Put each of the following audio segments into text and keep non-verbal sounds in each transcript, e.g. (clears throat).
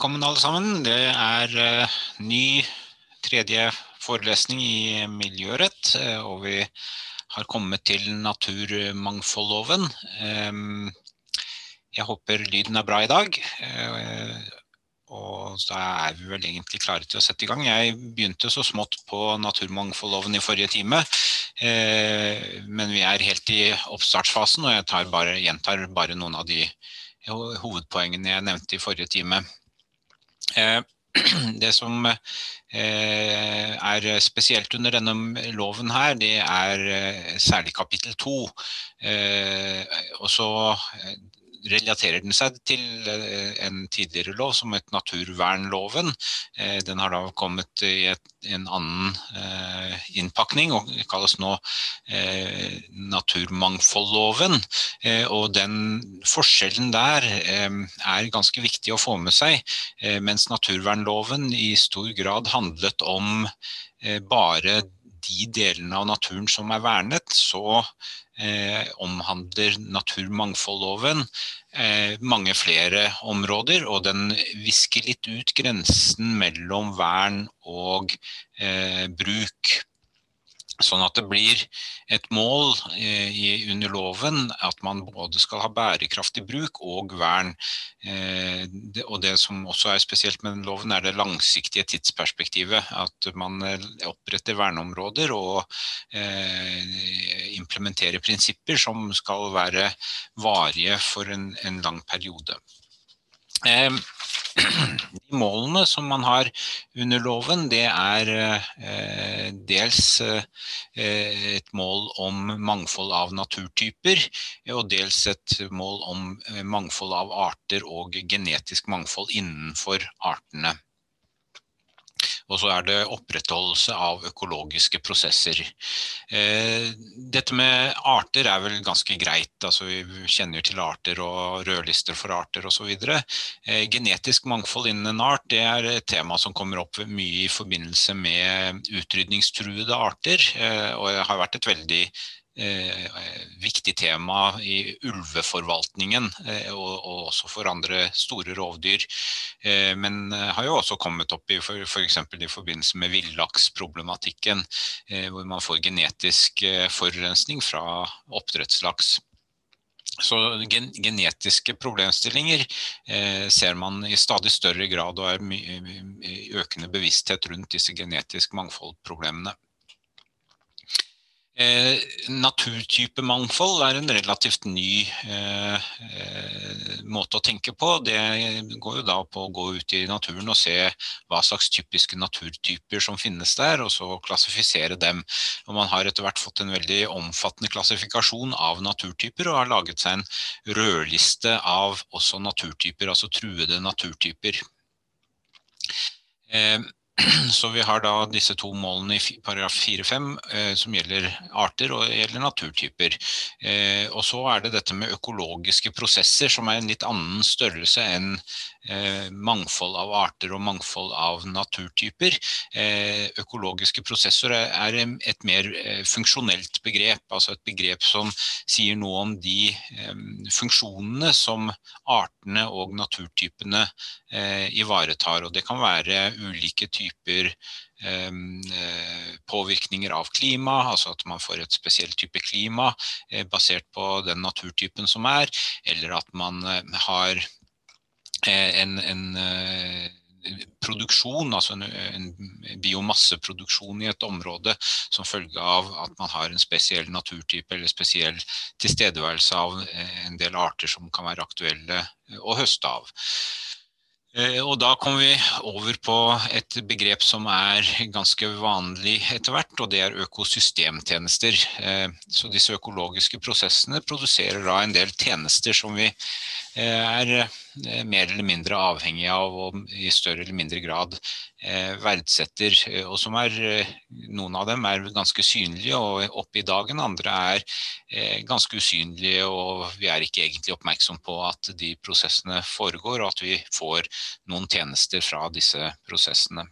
velkommen alle sammen. Det er uh, ny tredje forelesning i miljørett, uh, og vi har kommet til naturmangfoldloven. Um, jeg håper lyden er bra i dag. Uh, og da er vi vel egentlig klare til å sette i gang. Jeg begynte så smått på naturmangfoldloven i forrige time, men vi er helt i oppstartsfasen, og jeg bare, gjentar bare noen av de hovedpoengene jeg nevnte i forrige time. Eh, (clears throat) det som eh, er spesielt under denne loven her, det er eh, særlig kapittel to. Relaterer den seg til eh, en tidligere lov som het naturvernloven. Eh, den har da kommet i et, en annen eh, innpakning og kalles nå naturmangfoldloven. Og den forskjellen der er ganske viktig å få med seg, mens naturvernloven i stor grad handlet om bare de delene av naturen som er vernet, så omhandler naturmangfoldloven eh, mange flere områder. Og den visker litt ut grensen mellom vern og eh, bruk. Sånn at det blir et mål eh, under loven at man både skal ha bærekraftig bruk og vern. Eh, det, og det som også er spesielt med loven, er det langsiktige tidsperspektivet. At man eh, oppretter verneområder og eh, implementerer prinsipper som skal være varige for en, en lang periode. Eh, de målene som man har under loven, det er eh, dels eh, et mål om mangfold av naturtyper, og dels et mål om mangfold av arter og genetisk mangfold innenfor artene. Og så er det opprettholdelse av økologiske prosesser. Eh, dette med arter er vel ganske greit. altså Vi kjenner til arter og rødlister for arter osv. Eh, genetisk mangfold innen en art det er et tema som kommer opp mye i forbindelse med utrydningstruede arter. Eh, og det har vært et veldig viktig tema i ulveforvaltningen, eh, og, og, også for andre store rovdyr. Eh, men har jo også kommet opp i f.eks. For i forbindelse med villaksproblematikken, hvor man får genetisk forurensning fra oppdrettslaks. Så gen genetiske problemstillinger eh, ser man i stadig større grad og er økende bevissthet rundt disse genetisk mangfoldproblemene. Eh, naturtypemangfold er en relativt ny eh, eh, måte å tenke på. Det går jo da på å gå ut i naturen og se hva slags typiske naturtyper som finnes der, og så klassifisere dem. Og man har etter hvert fått en veldig omfattende klassifikasjon av naturtyper, og har laget seg en rødliste av også naturtyper, altså truede naturtyper. Eh, (clears throat) Så vi har da disse to målene i paragraf 4-5 eh, som gjelder arter og gjelder naturtyper. Eh, og så er det dette med økologiske prosesser som er en litt annen størrelse enn mangfold av arter og mangfold av naturtyper. Eh, økologiske prosesser er, et mer eh, funksjonelt begrep, altså et begrep som sier noe om de eh, funksjonene som artene og naturtypene ivaretar. Og det kan være ulike typer eh, påvirkninger av klima, altså at man får et spesielt type klima eh, basert på den naturtypen som er, eller at man eh, har en, en produksjon, altså en, en, biomasseproduksjon i et område som følge av at man har en spesiell naturtype eller spesiell tilstedeværelse av en del arter som kan være aktuelle å høste av. Eh, og da kommer vi over på et begrep som er ganske vanlig etter hvert, og det er økosystemtjenester. Eh, så disse økologiske prosessene produserer da en del tjenester som vi eh, er mer eller mindre avhengig av og i større eller mindre grad verdsetter. Og som er, noen av dem er ganske synlige og oppe i dagen, andre er ganske usynlige og vi er ikke egentlig oppmerksom på at de prosessene foregår og at vi får noen tjenester fra disse prosessene.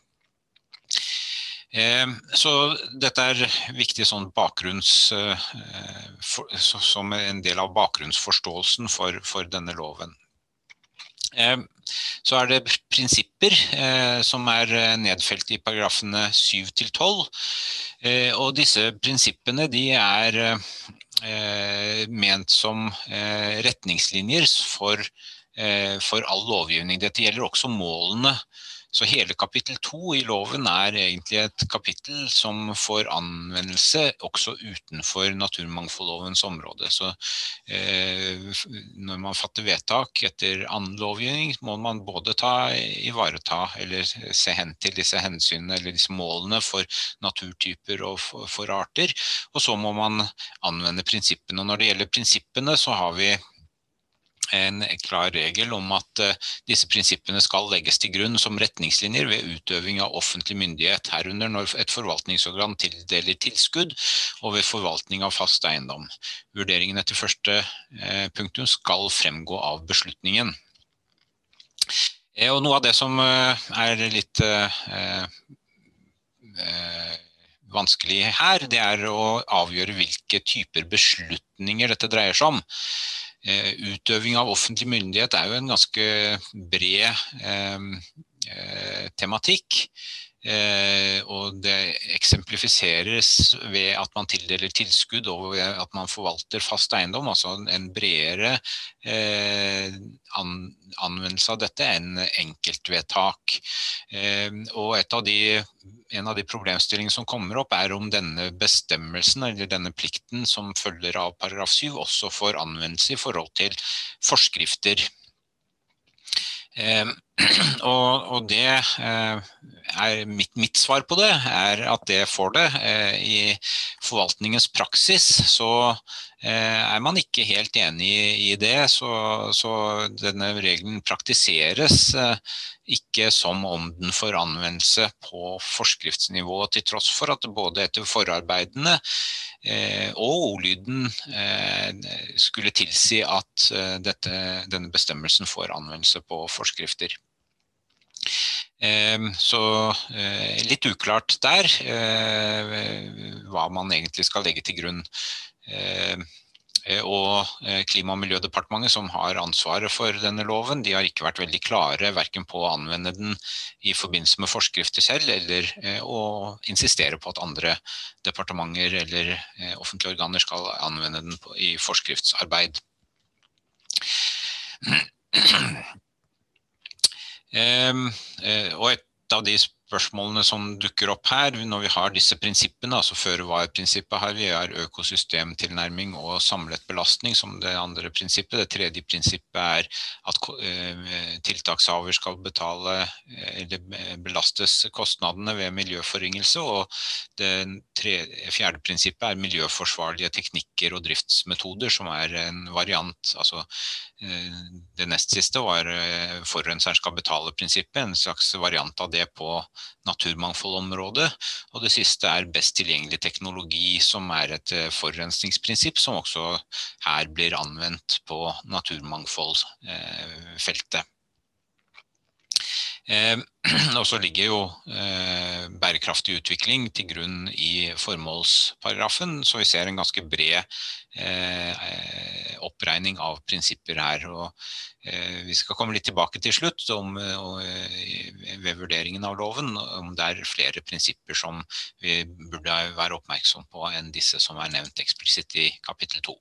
Eh, så dette er viktig sånn eh, som en del av bakgrunnsforståelsen for, for denne loven. Så er det prinsipper som er nedfelt i paragrafene 7 til 12. Og disse prinsippene de er ment som retningslinjer for, for all lovgivning. Dette gjelder også målene så hele kapittel to i loven er egentlig et kapittel som får anvendelse også utenfor naturmangfoldlovens område. Så eh, når man fatter vedtak etter annen lovgivning, må man både ta, ivareta eller se hen til disse hensynene eller disse målene for naturtyper og for, for arter. Og så må man anvende prinsippene. Når det gjelder prinsippene, så har vi en klar regel om at uh, disse prinsippene skal legges til grunn som retningslinjer ved utøving av offentlig myndighet, herunder når et forvaltningsorgan tildeler tilskudd og ved forvaltning av fast eiendom. Vurderingen etter første uh, punktum skal fremgå av beslutningen. Eh, og noe av det som er litt vanskelig her, det er å avgjøre hvilke typer beslutninger dette dreier seg om. Eh, utøving av offentlig myndighet er jo en ganske bred eh, eh, tematikk. Eh, og det eksemplifiseres ved at man tildeler tilskudd og at man forvalter fast eiendom. Altså en bredere eh, an, anvendelse av dette enn enkeltvedtak. Eh, og av de, en av de problemstillingene som kommer opp, er om denne bestemmelsen eller denne plikten som følger av paragraf 7, også får anvendelse i forhold til forskrifter. Eh, og, og, det eh, er mitt, mitt, svar på det er at det får det. Eh, I forvaltningens praksis så er man ikke helt enig i det, så, så denne regelen praktiseres ikke som om den får anvendelse på forskriftsnivå, til tross for at både etter forarbeidene eh, og ordlyden eh, skulle tilsi at eh, dette, denne bestemmelsen får anvendelse på forskrifter. Så litt uklart der hva man egentlig skal legge til grunn. Eh, og eh, Klima- og miljødepartementet, som har ansvaret for denne loven, de har ikke vært veldig klare verken på å anvende den i forbindelse med forskrifter selv, eller eh, å insistere på at andre departementer eller offentlige organer skal anvende den i forskriftsarbeid. (clears throat) og et av de spørsmålene som dukker opp her når vi har disse prinsippene, altså føre-var-prinsippet her, vi har økosystemtilnærming og samlet belastning som det andre prinsippet. Det tredje prinsippet er at eh, tiltakshaver skal betale eh, eller belastes kostnadene ved miljøforringelse. Og det tredje, fjerde prinsippet er miljøforsvarlige teknikker og driftsmetoder, som er en variant. altså eh, Det nest siste var forurenseren skal betale-prinsippet, en slags variant av det på naturmangfoldområdet. Og det siste er best tilgjengelig teknologi, som er et eh, forurensningsprinsipp som også her blir anvendt på naturmangfoldfeltet. Eh, (clears throat) og så ligger jo eh, bærekraftig utvikling til grunn i formålsparagrafen, så vi ser en ganske bred eh, oppregning av prinsipper her. Og Eh, vi skal komme litt tilbake til slutt om, og, ved vurderingen av loven om det er flere prinsipper som vi burde være oppmerksom på enn disse som er nevnt eksplisitt i kapittel 2.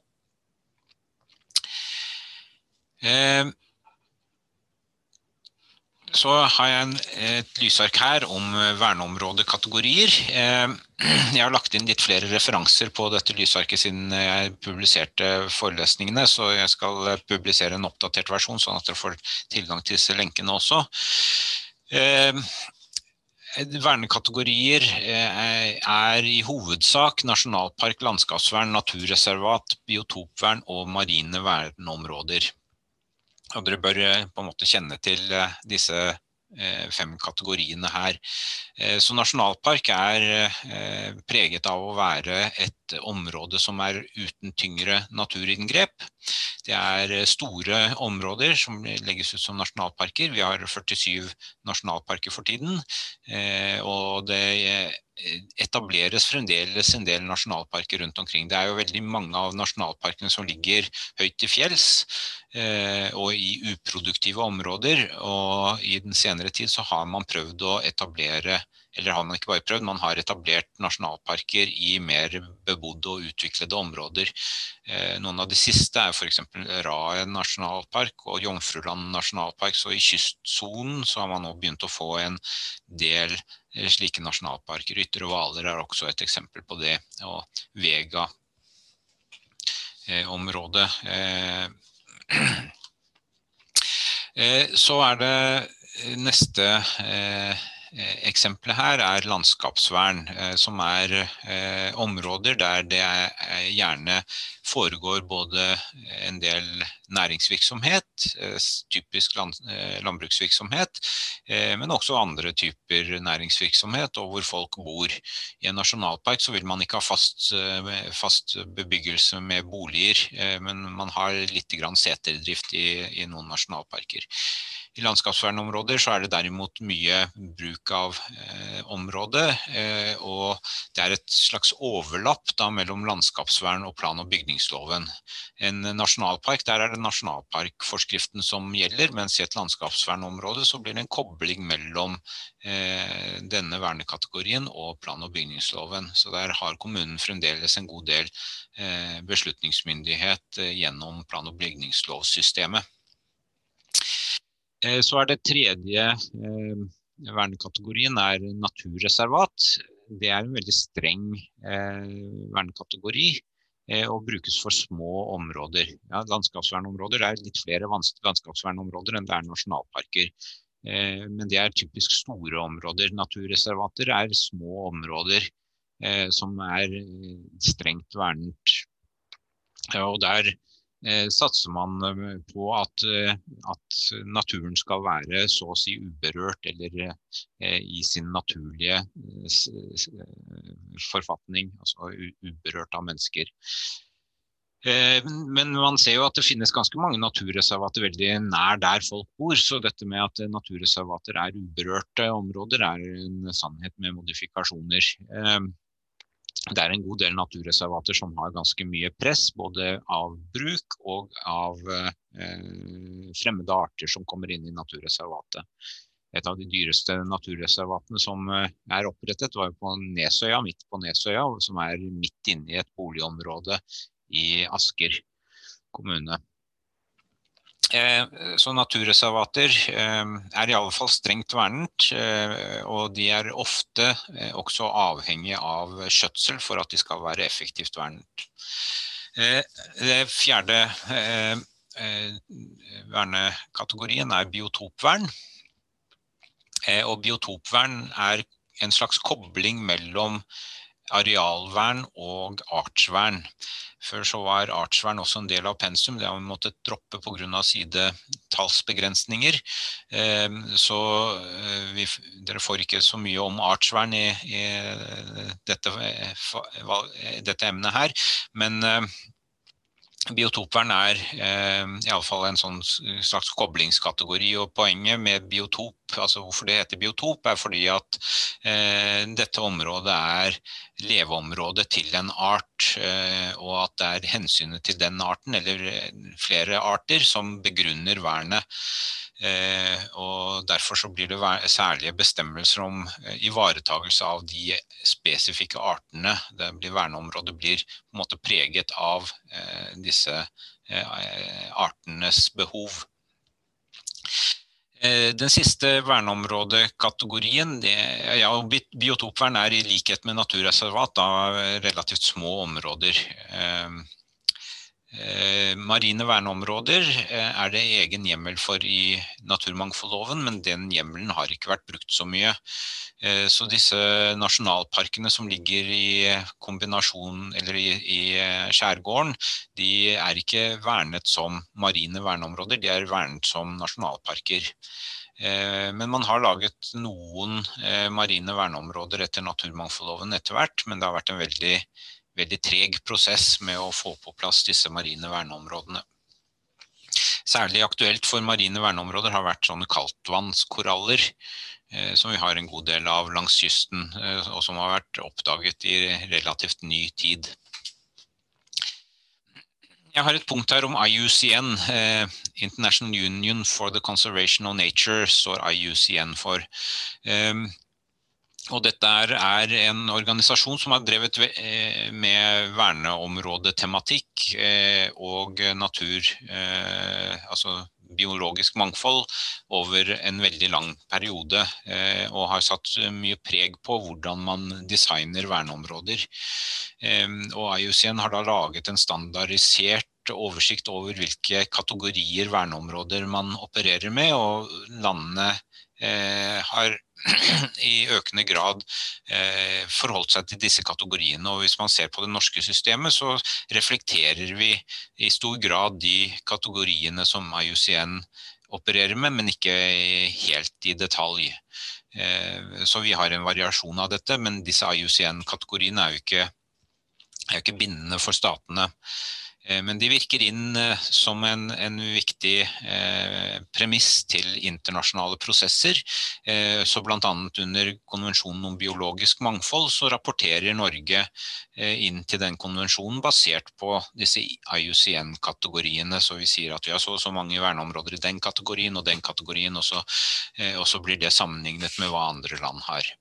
Så har jeg et lysark her om eh, verneområdekategorier. Eh, (clears throat) jeg har lagt inn litt flere referanser på dette lysarket siden jeg publiserte forelesningene, så jeg skal eh, publisere en oppdatert versjon, sånn at dere får tilgang til disse lenkene også. Vernekategorier er i hovedsak nasjonalpark, landskapsvern, naturreservat, biotopvern og marine verneområder. Og dere bør eh, på en måte kjenne til eh, disse eh, fem kategoriene her. Så nasjonalpark er preget av å være et område som er uten tyngre naturinngrep. Det er store områder som legges ut som nasjonalparker. Vi har 47 nasjonalparker for tiden. Og det etableres fremdeles en del nasjonalparker rundt omkring. Det er jo veldig mange av nasjonalparkene som ligger høyt til fjells og i uproduktive områder. Og i den senere tid så har man prøvd å etablere eller har man ikke bare prøvd, man har etablert nasjonalparker i mer bebodde og utviklede områder. Noen av de siste er f.eks. Rae nasjonalpark og Jomfruland nasjonalpark. Så i kystsonen så har man nå begynt å få en del slike nasjonalparker. Ytre Hvaler er også et eksempel på det, og Vega området. (clears throat) Så er det neste eksempelet her er landskapsvern, som er områder der det gjerne foregår både en del næringsvirksomhet, typisk landbruksvirksomhet, men også andre typer næringsvirksomhet og hvor folk bor. I en nasjonalpark så vil man ikke ha fast, fast bebyggelse med boliger, men man har litt seterdrift i, i noen nasjonalparker. I landskapsvernområder så er det derimot mye bruk av eh, området, eh, og det er et slags overlapp da mellom landskapsvern og plan- og bygningsloven. En nasjonalpark, der er det nasjonalparkforskriften som gjelder, mens i et landskapsvernområde så blir det en kobling mellom eh, denne vernekategorien og plan- og bygningsloven. Så der har kommunen fremdeles en god del eh, beslutningsmyndighet eh, gjennom plan- og bygningslovssystemet. Eh, så er det tredje eh, vernekategorien er naturreservat. Det er en veldig streng eh, vernekategori og brukes for små områder. Ja, landskapsvernområder er litt flere landskapsvernområder enn det er nasjonalparker. Men det er typisk store områder. Naturreservater er små områder som er strengt vernet. Og der satser man eh, på at, eh, at, naturen skal være så å si uberørt eller i sin naturlige forfatning, altså uberørt av mennesker. Men man ser jo at det finnes ganske mange naturreservater veldig nær der folk bor, så dette med at naturreservater er uberørte områder er en sannhet med modifikasjoner. Det er en god del naturreservater som har ganske mye press, både av bruk og av eh, fremmede arter som kommer inn i naturreservatet. Et av de dyreste naturreservatene som eh, er opprettet, var på Nesøya, midt på Nesøya, som er midt inne i et boligområde i Asker kommune. Eh, så naturreservater eh, er i alle fall strengt vernet, eh, og de er ofte også avhengig av skjøtsel for at de skal være effektivt vernet. Det fjerde vernekategorien er biotopvern. Og biotopvern er en slags kobling mellom arealvern og artsvern. Før så var artsvern også en del av pensum, det har vi måttet droppe pga. sidetallsbegrensninger. Ehm, så eh, vi, dere får ikke så mye om artsvern i, i dette, eh, dette, emnet her, men eh, Biotopvern er eh, iallfall en sånn slags koblingskategori. og Poenget med biotop, altså hvorfor det heter biotop, er fordi at eh, dette området er leveområdet til en art, eh, og at det er hensynet til den arten, eller flere arter, som begrunner vernet. Eh, og Derfor så blir det særlige bestemmelser om eh, ivaretagelse av de spesifikke artene. Det blir Verneområdet blir på en måte preget av eh, disse artenes behov. Den siste verneområdekategorien, ja, biotopvern er i likhet med naturreservat da, relativt små områder. Eh, marine verneområder eh, er det egen hjemmel for i naturmangfoldloven, men den hjemmelen har ikke vært brukt så mye. Eh, så disse nasjonalparkene som ligger i kombinasjon eller i, i skjærgården, de er ikke vernet som marine verneområder, de er vernet som nasjonalparker. Men man har laget noen marine verneområder etter naturmangfoldloven etter hvert, men det har vært en veldig veldig treg prosess med å få på plass disse marine verneområdene. Særlig aktuelt for marine verneområder har vært sånne kaldtvannskoraller, som vi har en god del av langs kysten, og som har vært oppdaget i relativt ny tid. Jeg har et punkt her om IUCN, International Union for the Conservation of Nature, står IUCN for. Og dette er en organisasjon som har drevet med verneområdetematikk og natur, altså biologisk mangfold over en veldig lang periode, og har satt mye preg på hvordan man designer verneområder. Og IUCN har da laget en standardisert oversikt over hvilke kategorier verneområder man opererer med, og landene har (clears throat) i økende grad forholdt seg til disse kategoriene. Og hvis man ser på det norske systemet, så reflekterer vi i stor grad de kategoriene som IUCN opererer med, men ikke helt i detalj. Så vi har en variasjon av dette, men disse IUCN-kategoriene er jo er ikke bindende for statene. Men de virker inn som en, en viktig premiss til internasjonale prosesser. Så blant annet under konvensjonen om biologisk mangfold, så rapporterer Norge inn til den konvensjonen basert på disse IUCN-kategoriene. Så vi sier at vi har så og så mange verneområder i den kategorien og den kategorien, og så, og så blir det sammenlignet med hva andre land har.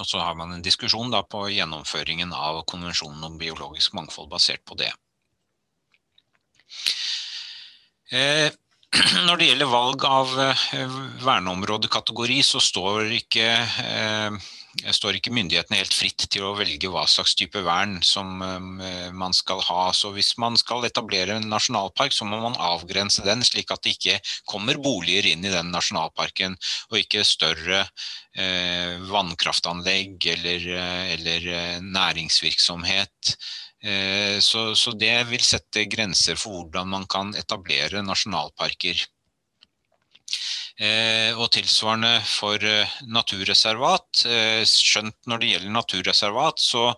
Og så har man en diskusjon på gjennomføringen av konvensjonen om biologisk mangfold basert på det. (clears throat) Når det gjelder valg av verneområdekategori, så står ikke, står ikke myndighetene helt fritt til å velge hva slags type vern som man skal ha. Så hvis man skal etablere en nasjonalpark, så må man avgrense den slik at det ikke kommer boliger inn i den nasjonalparken, og ikke større vannkraftanlegg eller, eller næringsvirksomhet. Så, så det vil sette grenser for hvordan man kan etablere nasjonalparker. Og tilsvarende for naturreservat. Skjønt når det gjelder naturreservat, så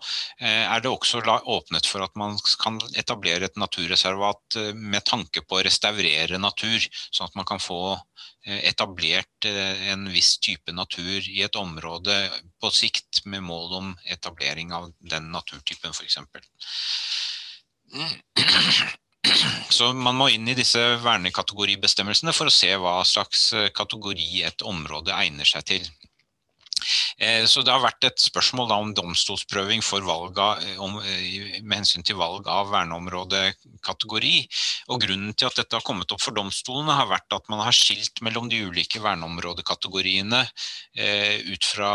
er det også åpnet for at man kan etablere et naturreservat med tanke på å restaurere natur, sånn at man kan få etablert en viss type natur i et område på sikt med mål om etablering av den naturtypen eksempel. Så man må inn i disse vernekategoribestemmelsene for å se hva slags kategori et område egner seg til. Så det har vært et spørsmål om domstolsprøving for valg av, med hensyn til valg av verneområdekategori. Og grunnen til at dette har kommet opp for domstolene har vært at man har skilt mellom de ulike verneområdekategoriene ut fra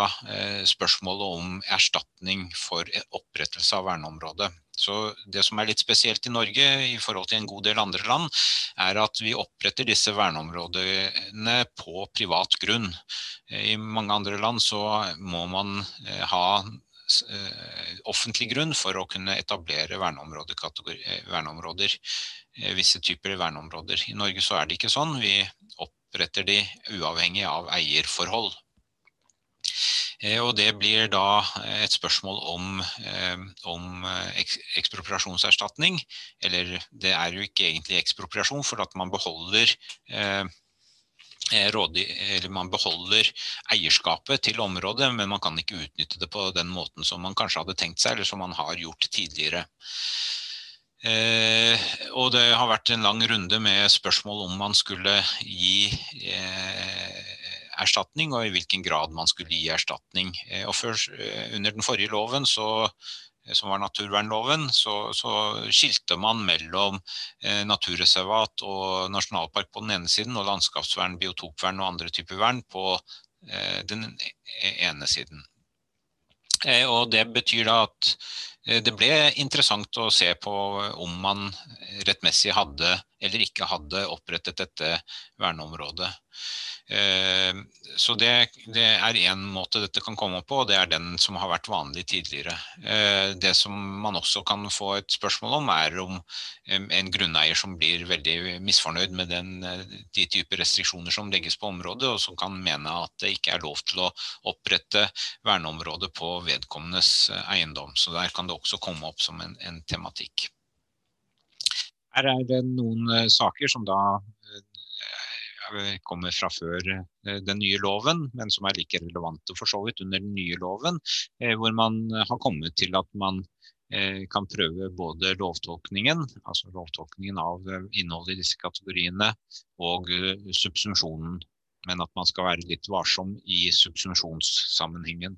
spørsmålet om erstatning for opprettelse av verneområdet. Så det som er litt spesielt i Norge i forhold til en god del andre land, er at vi oppretter disse verneområdene på privat grunn. I mange andre land så må man ha offentlig grunn for å kunne etablere verneområder, visse typer verneområder. I Norge så er det ikke sånn, vi oppretter de uavhengig av eierforhold. Og det blir da et spørsmål om, om ekspropriasjonserstatning, eller det er jo ikke egentlig ekspropriasjon for at man beholder eller man beholder eierskapet til området, men man kan ikke utnytte det på den måten som man kanskje hadde tenkt seg, eller som man har gjort tidligere. Og det har vært en lang runde med spørsmål om man skulle gi erstatning, og i hvilken grad man skulle gi erstatning. Og før, under den forrige loven, så, som var naturvernloven, så, så skilte man mellom naturreservat og nasjonalpark på den ene siden, og landskapsvern, biotopvern og andre typer vern på den ene siden. Og det betyr da at det ble interessant å se på om man rettmessig hadde eller ikke hadde opprettet dette verneområdet. Så det, det er en måte dette kan komme på, og det er den som har vært vanlig tidligere. Det som man også kan få et spørsmål om er om en grunneier som blir veldig misfornøyd med den, de typer restriksjoner som legges på området, og som kan mene at det ikke er lov til å opprette verneområdet på vedkommendes eiendom. Så der kan det også komme opp som en, en tematikk. Her er det noen saker som da kommer fra før den nye loven, men som er like relevante for så vidt under den nye loven. Hvor man har kommet til at man kan prøve både lovtolkningen, altså lovtolkningen av innholdet i disse kategoriene, og subsumsjonen. Men at man skal være litt varsom i subsumpsjonssammenhengen.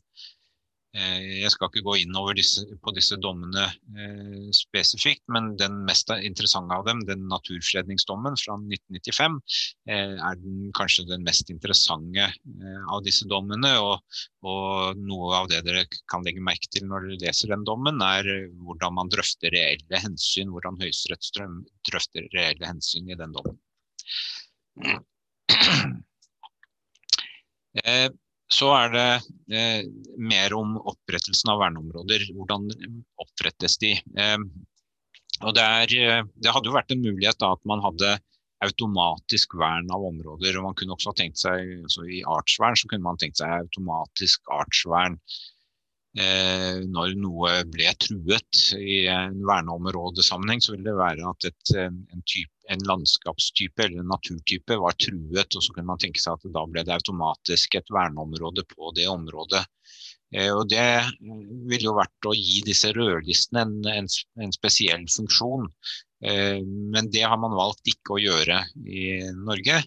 Eh, jeg skal ikke gå inn disse, på disse dommene eh, spesifikt, men den mest interessante av dem, den naturfredningsdommen fra 1995, eh, er den, kanskje den mest interessante eh, av disse dommene. Og, og, noe av det dere kan legge merke til når dere leser den dommen, er hvordan man drøfter reelle hensyn, hvordan Høyesterett drøfter reelle hensyn i den dommen. (clears throat) Eh, så er det eh, mer om opprettelsen av verneområder. Hvordan opprettes de? Eh, og det, er, eh, det, hadde jo vært en mulighet da, at man hadde automatisk vern av områder. og man kunne også tenkt seg, altså I artsvern så kunne man tenkt seg automatisk artsvern når noe ble truet. I en verneområdesammenheng så vil det være at et, en, type, en, landskapstype eller en naturtype var truet, og så kunne man tenke seg at da ble det automatisk et verneområde på det området. Eh, og Det ville jo vært å gi disse rødlistene en, en, en spesiell funksjon. Eh, men det har man valgt ikke å gjøre i Norge.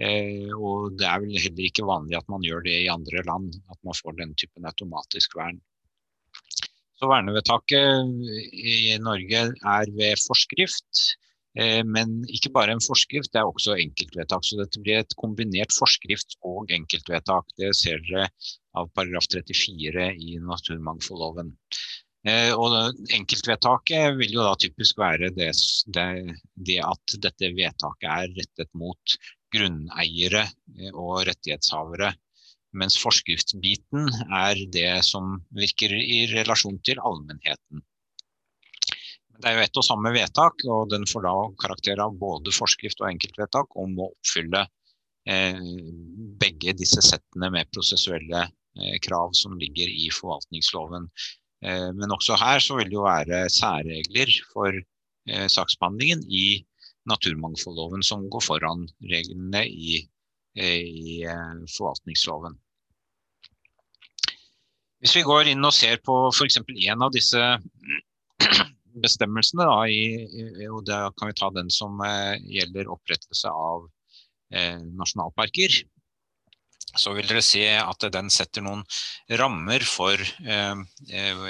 Eh, og det er vel heller ikke vanlig at man gjør det i andre land, at man får den typen automatisk vern. Så Vernevedtaket i Norge er ved forskrift, eh, men ikke bare en forskrift, det er også enkeltvedtak. Så dette blir et kombinert forskrift og enkeltvedtak. Det ser dere av paragraf 34 i naturmangfoldloven. Eh, og enkeltvedtaket vil jo da typisk være det, det, det, at dette vedtaket er rettet mot grunneiere eh, og rettighetshavere mens forskriftsbiten er det som virker i relasjon til allmennheten. Det er jo ett og samme vedtak, og den får da karakter av både forskrift og enkeltvedtak om å oppfylle eh, begge disse settene med prosessuelle eh, krav som ligger i forvaltningsloven. Eh, men også her så vil det jo være særregler for eh, saksbehandlingen i naturmangfoldloven som går foran reglene i i eh, forvaltningsloven. Hvis vi går inn og ser på f.eks. en av disse (clears throat) bestemmelsene, da, i, og da kan vi ta den som eh, gjelder opprettelse av eh, nasjonalparker så vil dere se at den setter noen rammer for eh, eh,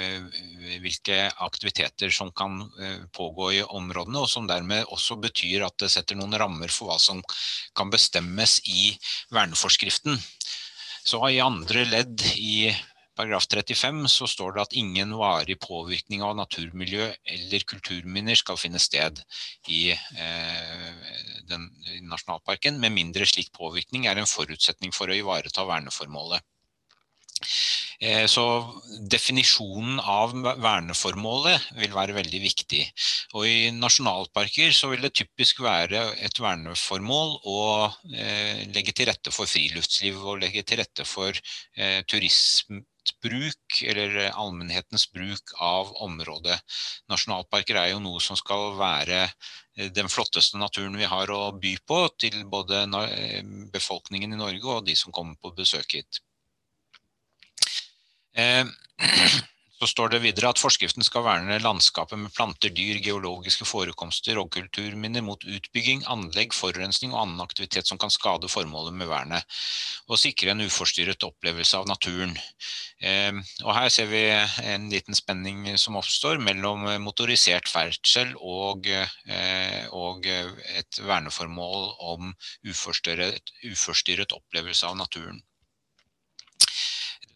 hvilke aktiviteter som kan eh, pågå i områdene, og som dermed også betyr at det setter noen rammer for hva som kan bestemmes i verneforskriften. Så i andre ledd i paragraf 35 så står det at ingen varig påvirkning av naturmiljø eller kulturminner skal finne sted i, eh, den, i nasjonalparken, med mindre slik påvirkning er en forutsetning for å ivareta verneformålet. Eh, så definisjonen av verneformålet vil være veldig viktig. Og i nasjonalparker så vil det typisk være et verneformål å eh, legge til rette for friluftsliv og legge til rette for eh, turisme bruk, eller allmennhetens bruk av området. Nasjonalparker er jo noe som skal være den flotteste naturen vi har å by på, til både befolkningen i Norge og de som kommer på besøk hit. (clears throat) Så står det videre at forskriften skal verne landskapet med planter, dyr, geologiske forekomster og kulturminner mot utbygging, anlegg, forurensning og annen aktivitet som kan skade formålet med vernet, og sikre en uforstyrret opplevelse av naturen. Eh, og her ser vi en liten spenning som oppstår mellom motorisert ferdsel og, eh, og et verneformål om uforstyrret, uforstyrret opplevelse av naturen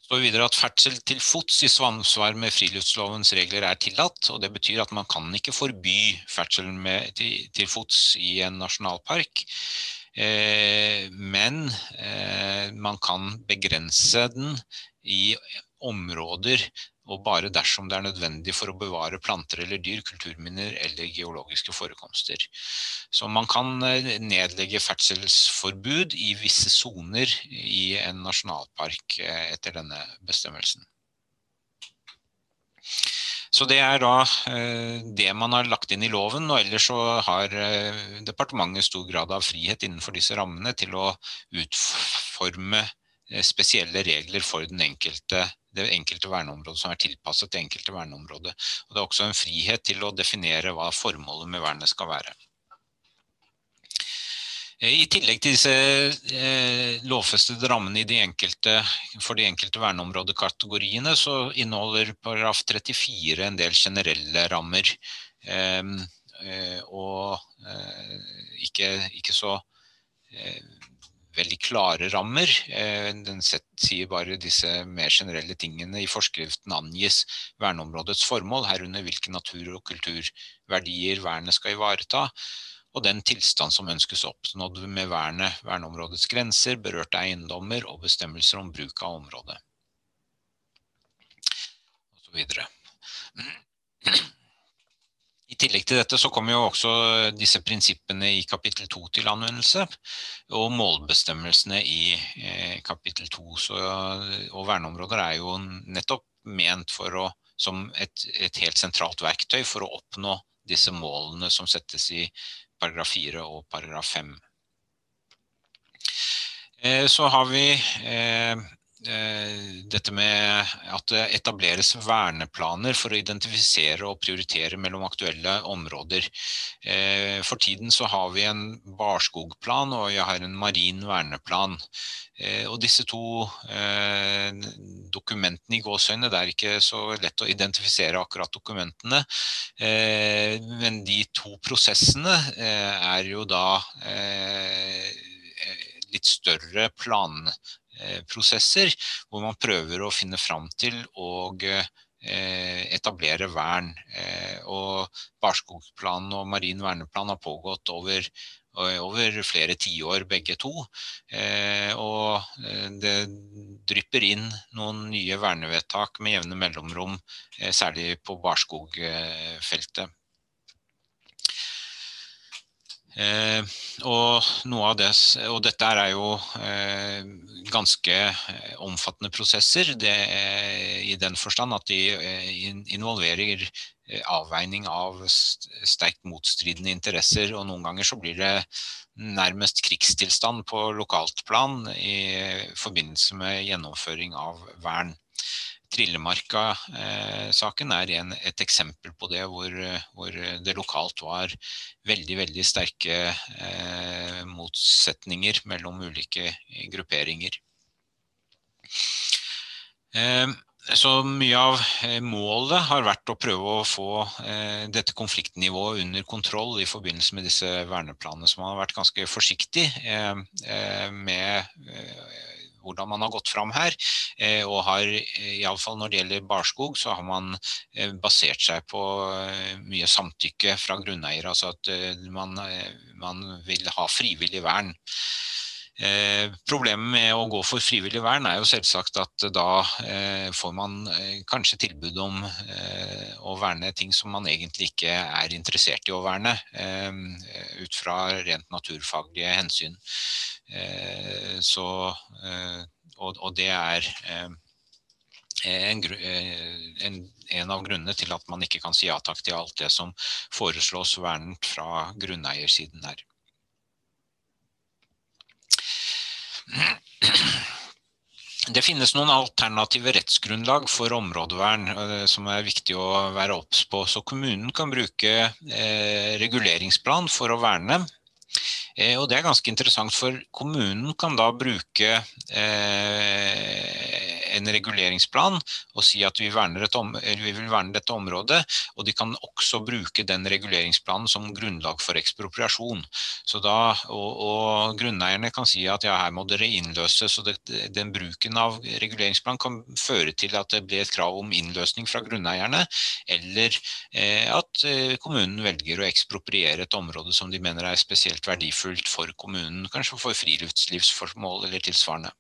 står videre at ferdsel til fots i samsvar med friluftslovens regler er tillatt. og Det betyr at man kan ikke forby ferdsel med, til, til, fots i en nasjonalpark. Eh, men eh, man kan begrense den i områder og bare dersom det er nødvendig for å bevare planter eller dyr, kulturminner eller geologiske forekomster. Så man kan eh, nedlegge ferdselsforbud i visse soner i en nasjonalpark eh, etter denne bestemmelsen. Så det er da det man har lagt inn i loven, og ellers så har departementet stor grad av frihet innenfor disse rammene til å utforme spesielle regler for den enkelte det enkelte verneområdet som er tilpasset det enkelte verneområdet. Og det er også en frihet til å definere hva formålet med vernet skal være. Eh, I tillegg til disse eh, lovfestede rammene de enkelte, for de enkelte verneområdekategoriene, så inneholder paragraf 34 en del generelle rammer. Ehm, eh, og ikke, ikke så veldig klare rammer. Eh, den sier bare disse mer generelle tingene. I forskriften angis verneområdets formål, herunder hvilke natur- og kulturverdier vernet skal ivareta, og den tilstand som ønskes oppnådd med vernet, verneområdets grenser, berørte eiendommer og bestemmelser om bruk av området. Og så videre. I tillegg til dette så kommer jo også disse prinsippene i kapittel 2 til anvendelse, og målbestemmelsene i eh, kapittel 2. Så, og verneområder er jo nettopp ment å, som et, et, helt sentralt verktøy for å oppnå disse målene som settes i paragraf 4 og paragraf 5. Eh, så har vi Eh, dette med at det etableres verneplaner for å identifisere og prioritere mellom aktuelle områder. Eh, for tiden så har vi en barskogplan og vi har en marin verneplan. Eh, og disse to dokumentene i gåsøgne, det er ikke så lett å identifisere akkurat dokumentene. Men de to prosessene er jo da litt større plan Eh, prosesser, hvor man prøver å finne fram til og eh, etablere vern. Eh, og Barskogplanen og marin verneplan har pågått over, over flere tiår, begge to. Og det drypper inn noen nye vernevedtak med jevne mellomrom, særlig på barskogfeltet. Eh, og, det, og, dette er jo eh, ganske eh, omfattende prosesser det, i den forstand at de eh, involverer eh, avveining av sterkt motstridende interesser. Og noen ganger så blir det nærmest krigstilstand på lokalt plan i forbindelse med gjennomføring av vern. Trillemarka-saken er en, et eksempel på det, hvor, hvor, det lokalt var veldig, veldig sterke eh, motsetninger mellom ulike grupperinger. Eh, så mye av eh, målet har vært å prøve å få eh, dette konfliktnivået under kontroll i forbindelse med disse verneplanene, som har vært ganske forsiktig eh, eh, med hvordan man har gått fram her. Eh, og har, eh, iallfall når det gjelder barskog, så har man eh, basert seg på mye samtykke fra grunneier. Altså at man, man vil ha frivillig vern. Eh, problemet med å gå for frivillig vern er jo selvsagt at da eh, får man eh, kanskje tilbud om å verne ting som man egentlig ikke er interessert i å verne, ut fra rent naturfaglige hensyn. Så, og, og det er en, en, en, av grunnene til at man ikke kan si ja takk til alt det som foreslås vernet fra grunneiersiden her. Det finnes noen alternative rettsgrunnlag for områdevern eh, som er viktig å være obs på. Så kommunen kan bruke eh, reguleringsplan for å verne. Eh, og det er ganske interessant, for kommunen kan da bruke en reguleringsplan og si at vi, vi, vil verne dette området. Og de kan også bruke den reguleringsplanen som grunnlag for ekspropriasjon. Da, og, og, grunneierne kan si at ja, her må dere innløse. Så det, den bruken av reguleringsplan kan føre til at det blir et krav om innløsning fra grunneierne, eller eh, at eh, kommunen velger å ekspropriere et område som de mener er spesielt verdifullt for kommunen, kanskje for friluftslivsformål eller tilsvarende.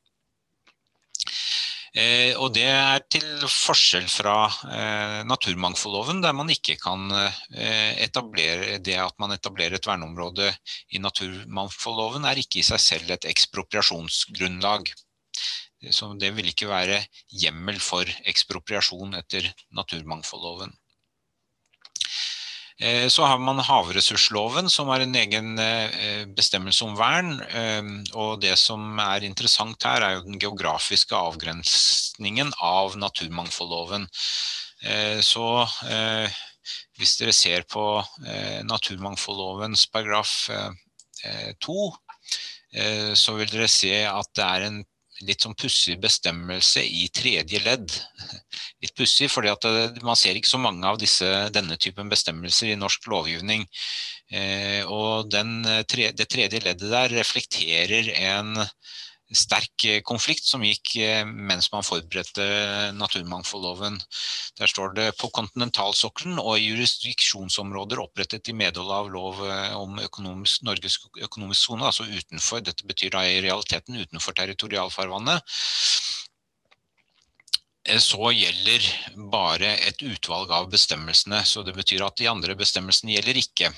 Eh, og det er til forskjell fra eh, naturmangfoldloven, der man ikke kan eh, etablere det at man etablerer et verneområde i naturmangfoldloven, er ikke i seg selv et ekspropriasjonsgrunnlag. Så det vil ikke være hjemmel for ekspropriasjon etter naturmangfoldloven. Eh, så har man havressursloven, som har en egen eh, bestemmelse om vern. Eh, og det som er interessant her, er jo den geografiske avgrensningen av naturmangfoldloven. Så hvis dere ser på naturmangfoldlovens paragraf 2, så vil dere se at det er en litt sånn pussig bestemmelse i tredje ledd. (laughs) Litt pussig, fordi man ser ikke så mange av disse, denne typen bestemmelser i norsk lovgivning. Eh, og den, det tredje leddet der reflekterer en sterk eh, konflikt som gikk eh, mens man forberedte naturmangfoldloven. Der står det på kontinentalsokkelen og i jurisdiksjonsområder opprettet i medhold av lov eh, om økonomisk, Norges økonomisk sone, altså utenfor, dette betyr da i realiteten utenfor territorialfarvannet, så gjelder bare et utvalg av bestemmelsene. Så det betyr at de andre bestemmelsene gjelder ikke.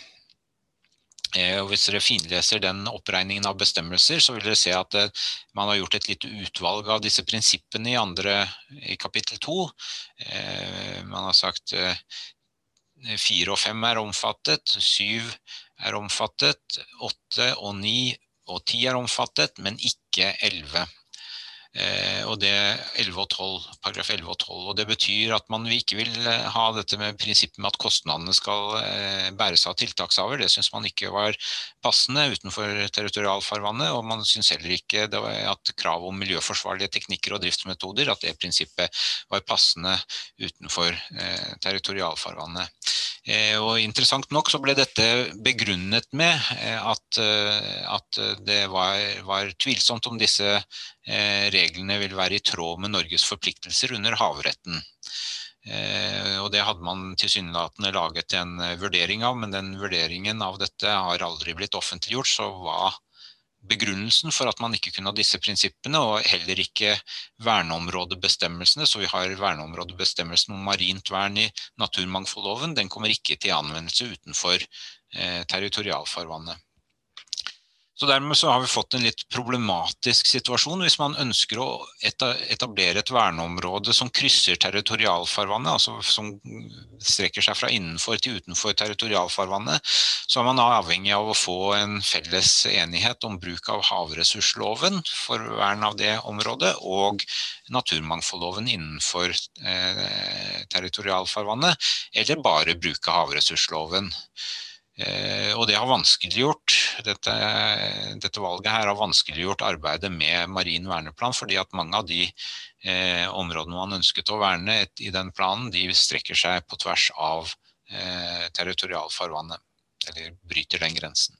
Eh, og hvis dere finleser den oppregningen av bestemmelser, så vil dere se at eh, man har gjort et lite utvalg av disse prinsippene i, andre, i kapittel 2. Eh, man har sagt fire og fem er omfattet, syv er omfattet, åtte og ni og ti er omfattet, men ikke elleve. Eh, og det 11 og 12, paragraf 11 og 12. Og det betyr at man ikke vil eh, ha dette med prinsippet med at kostnadene skal eh, bæres av tiltakshaver. Det syns man ikke var passende utenfor territorialfarvannet. Og man syns heller ikke at krav om miljøforsvarlige teknikker og driftsmetoder at det prinsippet var passende utenfor territorialfarvannet. Og interessant nok så ble dette begrunnet med at, at det var, var tvilsomt om disse reglene vil være i tråd med Norges forpliktelser under havretten. Eh, og det hadde man tilsynelatende laget en eh, vurdering av, men den vurderingen av dette har aldri blitt offentliggjort. Så hva begrunnelsen for at man ikke kunne ha disse prinsippene, og heller ikke verneområdebestemmelsene. Så vi har verneområdebestemmelsen om marint vern i naturmangfoldloven. Den kommer ikke til anvendelse utenfor eh, territorialfarvannet. Så Dermed så har vi fått en litt problematisk situasjon hvis man ønsker å etablere et verneområde som krysser territorialfarvannet, altså som strekker seg fra innenfor til utenfor territorialfarvannet, så er man avhengig av å få en felles enighet om bruk av havressursloven for vern av det området, og naturmangfoldloven innenfor eh, territorialfarvannet, eller bare bruke havressursloven. Eh, og det har vanskeliggjort dette, dette, valget her har vanskeliggjort arbeidet med marin verneplan, fordi at mange av de eh, områdene man ønsket å verne et, i den planen, de strekker seg på tvers av eh, territorialfarvannet, eller bryter den grensen.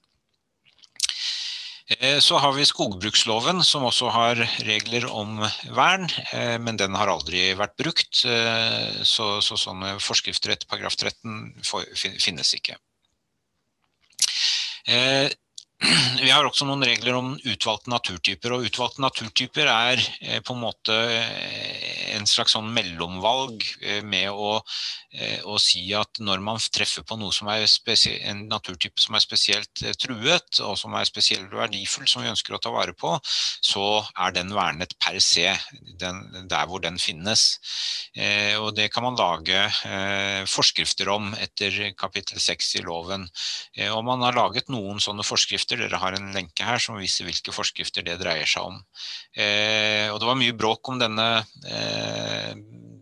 Eh, så har vi skogbruksloven, som også har regler om vern, eh, men den har aldri vært brukt. Så, så sånne forskrifter etter paragraf 13 finnes ikke. Eh, (clears throat) vi har også noen regler om utvalgte naturtyper. og Utvalgte naturtyper er eh, på en måte eh, en slags sånn mellomvalg med å, å, si at når man treffer på noe som er en naturtype som er spesielt truet, og som er spesielt verdifull, som vi ønsker å ta vare på, så er den vernet per se, den, der hvor den finnes. Og Det kan man lage forskrifter om etter kapittel 6 i loven. Og Man har laget noen sånne forskrifter. Dere har en lenke her som viser hvilke forskrifter det dreier seg om. Eh, og det var mye bråk om denne eh,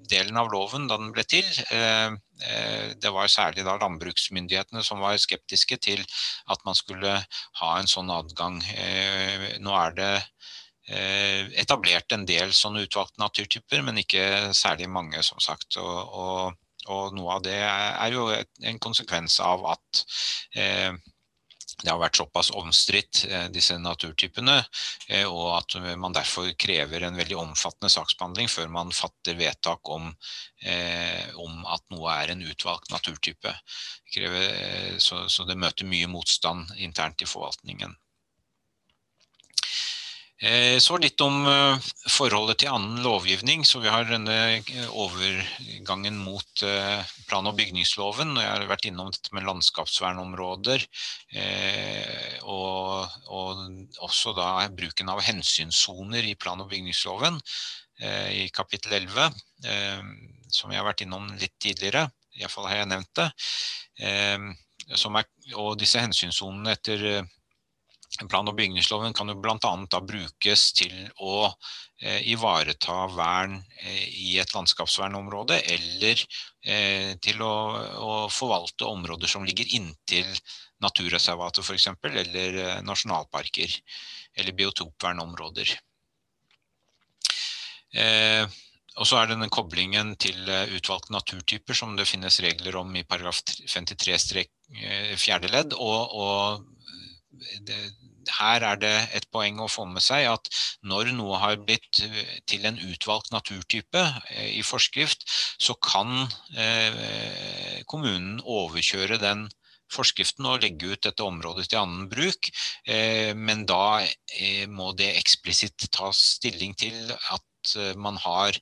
delen av loven da den ble til. Eh, eh det var særlig da landbruksmyndighetene som var skeptiske til at man skulle ha en sånn adgang. Eh, nå er det etablert en del sånne utvalgte naturtyper, men ikke særlig mange, som sagt. og, og og noe av det er jo en konsekvens av at det har vært såpass omstridt, eh, disse naturtypene, eh, og at man derfor krever en veldig omfattende saksbehandling før man fatter vedtak om, eh, om at noe er en utvalgt naturtype. så, så det møter mye motstand internt i forvaltningen. Eh, så litt om eh, forholdet til annen lovgivning. Så vi har denne eh, overgangen mot plan- og bygningsloven. Jeg har vært innom dette med landskapsvernområder. Og, og også da bruken av hensynssoner i plan- og bygningsloven i kapittel 11, som jeg har vært innom litt tidligere. iallfall har jeg nevnt det. Er, og disse hensynssonene etter plan- og bygningsloven kan jo bl.a. brukes til å eh, ivareta vern eh, i et landskapsvernområde, eller eh, til å, å, forvalte områder som ligger inntil naturreservater f.eks., eller eh, nasjonalparker, eller biotopvernområder. Eh, og så er det den koblingen til eh, utvalgte naturtyper som det finnes regler om i paragraf 53 fjerde ledd. og, og det, her er det et poeng å få med seg at når noe har blitt eh, til en utvalgt naturtype eh, i forskrift, så kan eh, kommunen overkjøre den forskriften og legge ut dette området til annen bruk. Men da må det eksplisitt tas stilling til at man har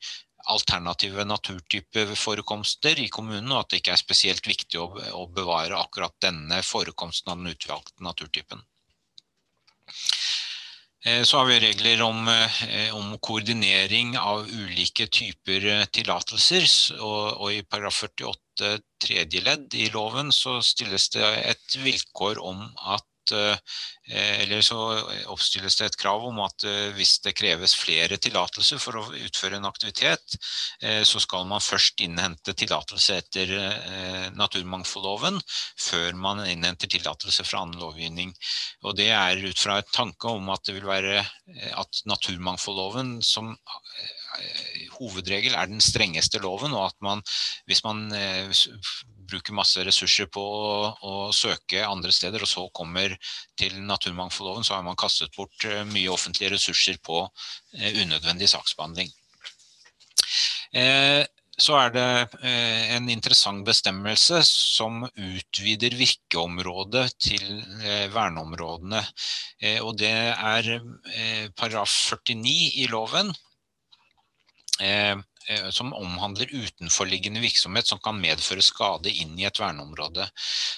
alternative naturtypeforekomster i kommunen, og at det ikke er spesielt viktig å, bevare akkurat denne forekomsten av den utvalgte naturtypen. Eh, så har vi regler om, eh, om koordinering av ulike typer eh, tillatelser. Og, og, i paragraf 48 tredje ledd i loven så stilles det et vilkår om at Eh, eller så oppstilles det et krav om at eh, hvis det kreves flere tillatelser for å utføre en aktivitet, eh, så skal man først innhente tillatelse etter naturmangfoldloven før man innhenter tillatelse fra annen lovgivning. Og det er ut fra et tanke om at det vil være at naturmangfoldloven som hovedregel er den strengeste loven, og at man hvis man bruker masse ressurser på å, å, søke andre steder, og så kommer til naturmangfoldloven, så har man kastet bort eh, mye offentlige ressurser på eh, unødvendig saksbehandling. Eh, så er det en interessant bestemmelse som utvider virkeområdet til verneområdene. Og det er paragraf 49 i loven Eh, som omhandler utenforliggende virksomhet som kan medføre skade inn i et verneområde.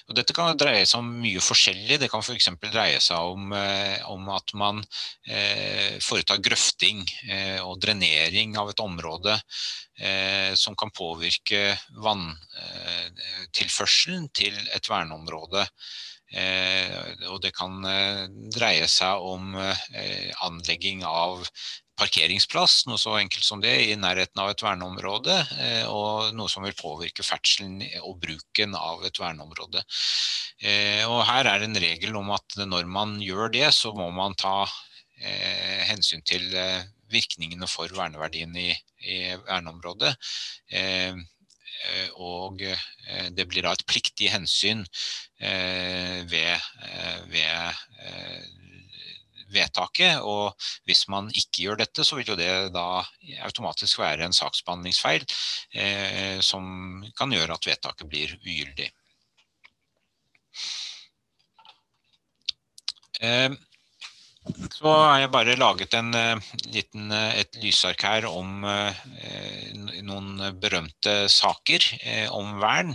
Og dette kan dreie seg om mye forskjellig. Det kan f.eks. dreie seg om, eh, om, at man eh, foretar grøfting eh, og drenering av et område eh, som kan påvirke vanntilførselen til et verneområde. Og det kan dreie seg om anlegging av parkeringsplass, noe så enkelt som det, i nærheten av et verneområde. Eh, og noe som vil påvirke ferdselen og bruken av et verneområde. Eh, og her er en regel om at når man gjør det, så må man ta eh, hensyn til virkningene for verneverdien i verneområdet. Og det blir da et pliktig hensyn ved, ved vedtaket. Og hvis man ikke gjør dette, så vil jo det da automatisk være en saksbehandlingsfeil eh, som kan gjøre at vedtaket blir ugyldig. Eh, så har jeg bare laget en, uh, liten, uh, et lysark her om uh, noen berømte saker om vern.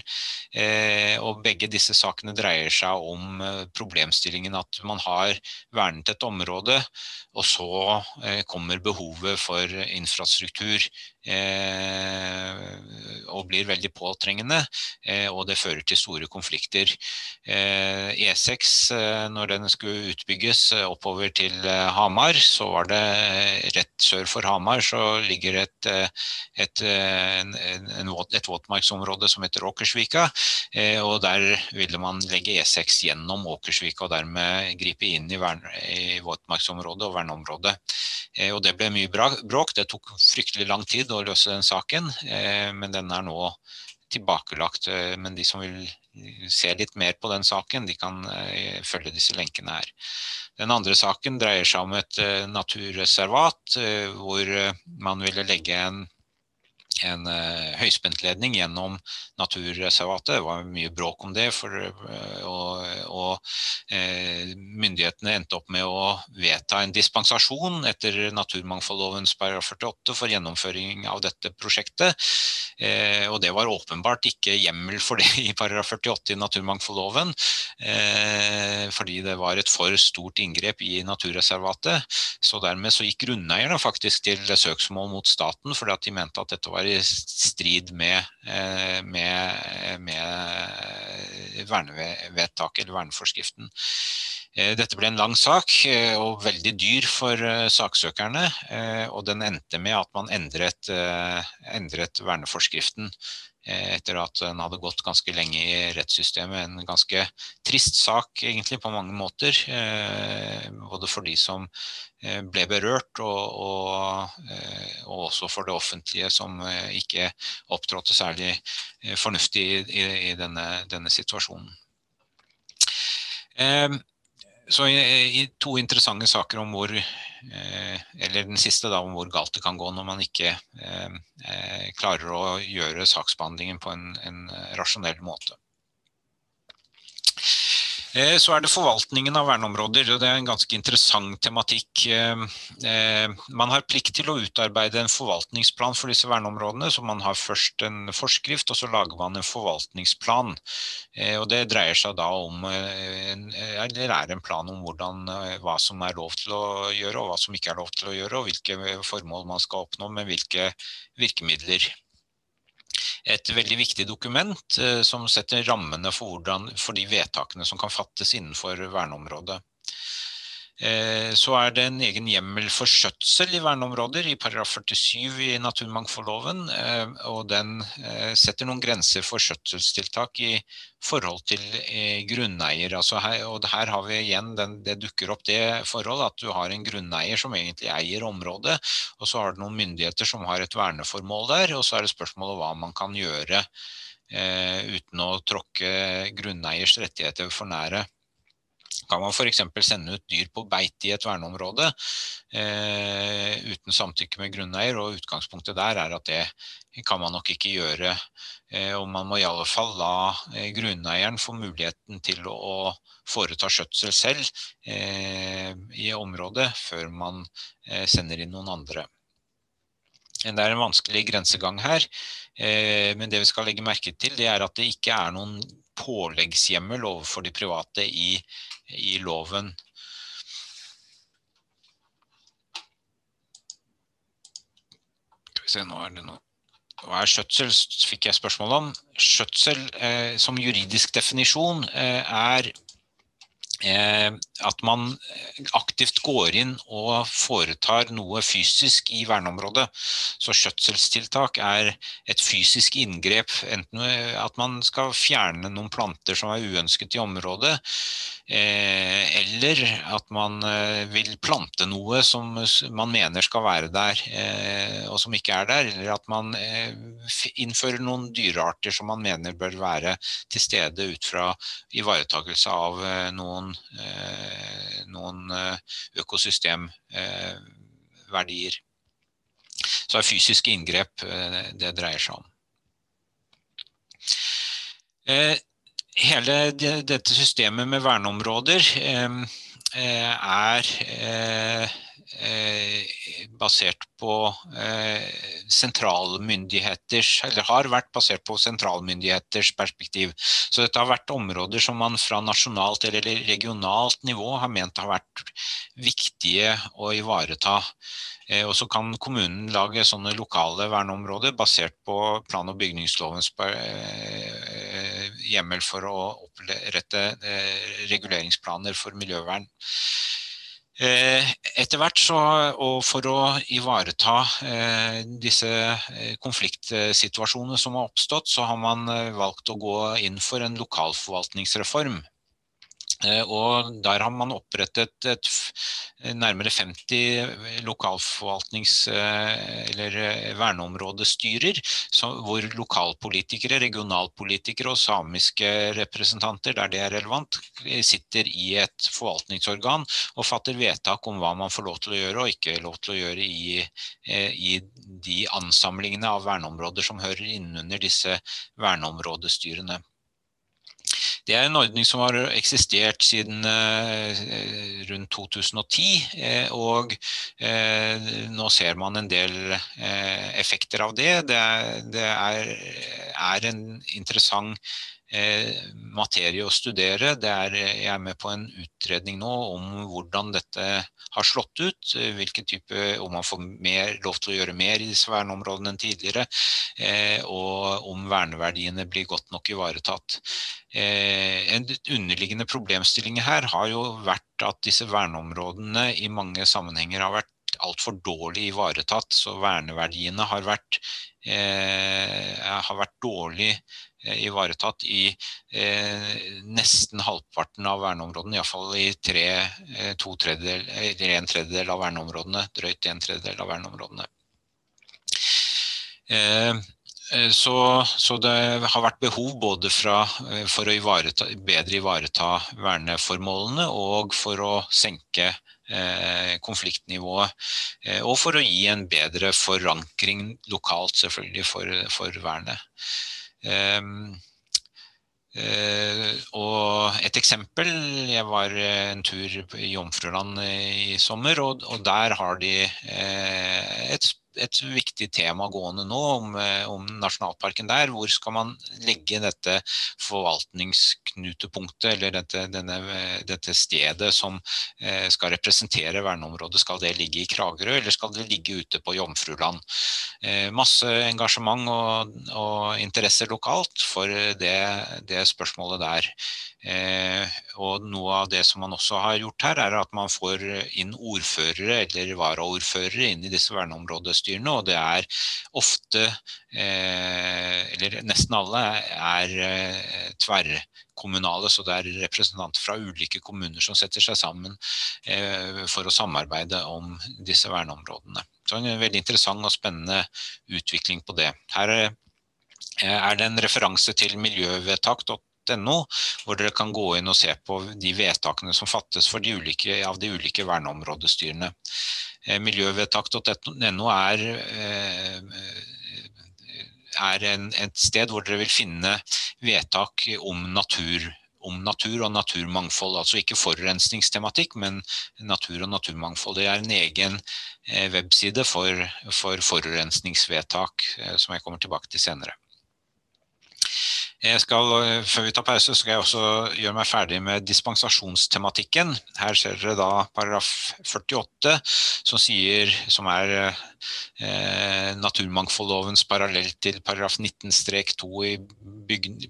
og begge disse sakene dreier seg om problemstillingen at man har vernet et område, og så kommer behovet for infrastruktur og blir veldig påtrengende, og det fører til store konflikter. E6, e når den skulle utbygges oppover til eh, Hamar, så var det eh, rett sør for Hamar så ligger et, eh, et, en, en, et våtmarksområde som heter Åkersvika. Og der ville man legge E6 gjennom Åkersvika og dermed gripe inn i, vern, i våtmarksområdet og verneområdet. Og det ble mye bråk. Det tok fryktelig lang tid å løse den saken, men den er nå tilbakelagt. Men de som vil se litt mer på den saken, de kan følge disse lenkene her. Den andre saken dreier seg om et naturreservat hvor man ville legge en, en høyspentledning gjennom naturreservatet. Det var mye bråk om det, for, og, og myndighetene endte opp med å vedta en dispensasjon etter naturmangfoldlovens paragraf 48 for gjennomføring av dette prosjektet. Og det var åpenbart ikke hjemmel for det i paragraf 48 i naturmangfoldloven, fordi det var et for stort inngrep i naturreservatet. Så dermed så gikk grunneierne faktisk til søksmål mot staten, fordi at de mente at dette var i strid med, med, med vernevedtaket eller verneforskriften. Dette ble en lang sak og veldig dyr for saksøkerne, og den endte med at man endret, endret verneforskriften etter at den hadde gått ganske lenge i rettssystemet. En ganske trist sak egentlig på mange måter, både for de som ble berørt og, og, og også for det offentlige som ikke opptrådte særlig fornuftig i, i, i denne, denne situasjonen. Så i, i, to interessante saker om hvor, eh, eller den siste da, om hvor galt det kan gå når man ikke eh, eh klarer å gjøre saksbehandlingen på en, en rasjonell måte. Eh, så er det forvaltningen av verneområder, og det er en ganske interessant tematikk. Eh, eh, man har plikt til å utarbeide en forvaltningsplan for disse verneområdene, så man har først en forskrift, og så lager man en forvaltningsplan. Og det dreier seg da om, eller er en plan om hvordan, hva som er lov til å gjøre, og hva som ikke er lov til å gjøre, og hvilke formål man skal oppnå med hvilke virkemidler et veldig viktig dokument eh, som setter rammene for, hvordan, for de vedtakene som kan fattes innenfor verneområdet. Eh, så er det en egen hjemmel for skjøtsel i verneområder i paragraf 47 i naturmangfoldloven, eh, og den setter noen grenser for skjøtselstiltak i forhold til grunneier. Altså her, og her har vi igjen, den, det dukker opp det forhold at du har en grunneier som egentlig eier området, og så har du noen myndigheter som har et verneformål der, og så er det spørsmålet hva man kan gjøre eh, uten å tråkke grunneiers rettigheter for nære kan man f.eks. sende ut dyr på beite i et verneområde eh, uten samtykke med grunneier, og utgangspunktet der er at det kan man nok ikke gjøre. Eh, og man må i alle fall la eh, grunneieren få muligheten til å, å foreta skjøtsel selv eh, i området før man eh, sender inn noen andre. Det er en vanskelig grensegang her, eh, men det vi skal legge merke til, det er at det ikke er noen påleggshjemmel overfor de private i i loven. Nå er det noe. Hva er skjøtsel, fikk jeg spørsmål om. Skjøtsel eh, som juridisk definisjon eh, er at man aktivt går inn og foretar noe fysisk i verneområdet. Så skjøtselstiltak er et fysisk inngrep, enten at man skal fjerne noen planter som er uønsket i området, eh, eller at man eh, vil plante noe som man mener skal være der, og som ikke er der, eller at man innfører noen dyrearter som man mener bør være til stede ut fra ivaretakelse av noen Eh, noen, eh, økosystemverdier. Så er fysiske inngrep eh, det dreier seg om. Hele dette systemet med verneområder er Eh, basert på eh, sentralmyndigheters, eller har vært basert på sentralmyndigheters perspektiv. Så dette har vært områder som man fra nasjonalt eller regionalt nivå har ment har vært viktige å ivareta. Eh, og så kan kommunen lage sånne lokale verneområder basert på plan- og bygningslovens hjemmel for å opprette reguleringsplaner for miljøvern. Eh, etter hvert, og for å ivareta eh, disse eh, konfliktsituasjonene som har oppstått, så har man valgt å gå inn for en lokalforvaltningsreform. Eh, og der har man opprettet et, nærmere 50 lokalforvaltnings- eh, eller eh, verneområdestyrer, hvor lokalpolitikere, regionalpolitikere og samiske representanter, der det er relevant, sitter i et forvaltningsorgan og fatter vedtak om hva man får lov til å gjøre og ikke lov til å gjøre i, i de ansamlingene av verneområder som hører innunder disse verneområdestyrene. Det er en ordning som har eksistert siden rundt 2010. Og nå ser man en del effekter av det. Det er, det er, er en interessant materie å studere. Er, jeg er med på en utredning nå om hvordan dette har slått ut. hvilken type, Om man får mer, lov til å gjøre mer i disse verneområdene enn tidligere. Og om verneverdiene blir godt nok ivaretatt. En underliggende problemstilling her har jo vært at disse verneområdene i mange sammenhenger har vært altfor dårlig ivaretatt, så verneverdiene har vært, eh, har vært dårlig Eh, ivaretatt i eh, nesten halvparten av verneområdene, iallfall i tre, eh, to tredjedel, en tredjedel av verneområdene, drøyt en tredjedel av verneområdene. Eh, eh, så, så, det har vært behov både fra, for å ivareta, bedre ivareta verneformålene og for å senke konfliktnivået. Og for å gi en bedre forankring lokalt selvfølgelig for, for vernet. Um, Uh, og et eksempel Jeg var en tur i Jomfruland i sommer, og, og der har de et et viktig tema gående nå om, eh, om, nasjonalparken der. Hvor skal man legge dette forvaltningsknutepunktet, eller dette, denne, dette stedet som eh, skal representere verneområdet? Skal det ligge i Kragerø, eller skal det ligge ute på Jomfruland? Eh, masse engasjement og, og interesse lokalt for det, det spørsmålet der. Eh, og noe av det som man også har gjort her, er at man får inn ordførere eller varaordførere inn i disse verneområdestyrene. Og det er ofte, eh, eller nesten alle, er eh, tverrkommunale. Så det er representanter fra ulike kommuner som setter seg sammen eh, for å samarbeide om disse verneområdene. Så en veldig interessant og spennende utvikling på det. Her er det en referanse til miljøvedtak.no .no, hvor dere kan gå inn og se på de vedtakene som fattes for de ulike, av de ulike verneområdestyrene. Eh, miljøvedtak.no er, eh, er en, et sted hvor dere vil finne vedtak om natur om natur og naturmangfold. Altså ikke forurensningstematikk, men natur og naturmangfold. Det er en egen eh, webside for, for forurensningsvedtak, som jeg kommer tilbake til senere. Skal, eh, før vi tar pause, skal jeg også gjøre meg ferdig med dispensasjonstematikken. Her ser dere da paragraf 48, som, sier, som er eh, naturmangfoldlovens parallell til paragraf 19-2 i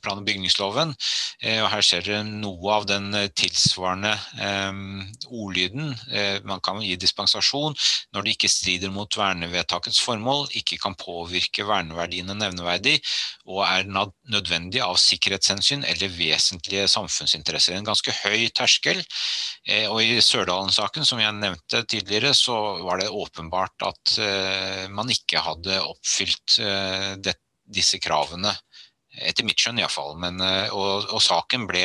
plan- og bygningsloven. Eh, og her ser dere noe av den eh, tilsvarende eh, ordlyden. Eh, man kan gi dispensasjon når det ikke strider mot vernevedtakets formål, ikke kan påvirke verneverdiene nevneverdig og er nødvendig av sikkerhetshensyn eller vesentlige samfunnsinteresser. En ganske høy terskel. Eh, og I Sørdalen-saken, som jeg nevnte tidligere, så var det åpenbart at eh, man ikke hadde oppfylt eh, disse kravene etter mitt skjønn iallfall. Eh, og, og saken ble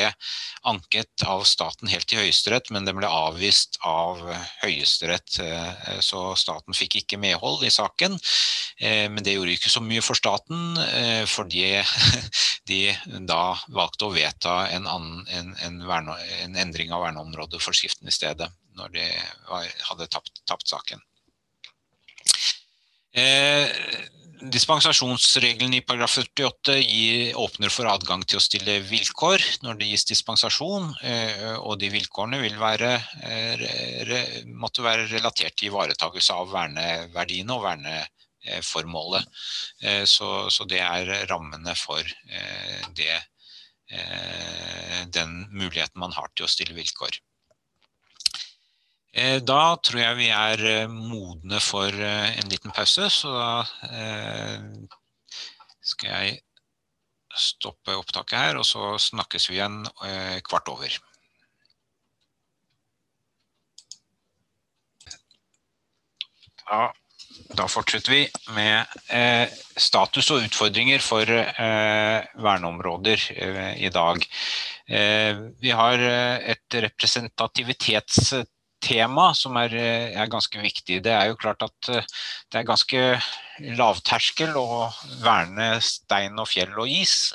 anket av staten helt til Høyesterett, men den ble avvist av Høyesterett. Eh, så staten fikk ikke medhold i saken. Eh, men det gjorde ikke så mye for staten, fordi (laughs) de da valgte å vedta en, annen, en, en, verne, en endring av verneområdeforskriften i stedet, når de hadde tapt, tapt saken. Eh, Dispensasjonsregelen i paragraf 48 gir, åpner for adgang til å stille vilkår når det gis dispensasjon, eh, og de vilkårene vil være, eh, måtte være relatert til ivaretakelse av verneverdiene og verneformålet. Eh, så, så det er rammene for det, den muligheten man har til å stille vilkår. Eh, da tror jeg vi er eh, modne for eh, en liten pause, så da skal jeg stoppe opptaket her, og så snakkes vi igjen kvart over. Ja, da fortsetter vi med status og utfordringer for verneområder i dag. vi har et representativitets tema som er, er, ganske viktig. Det er jo klart at det er ganske lavterskel å verne stein og fjell og is.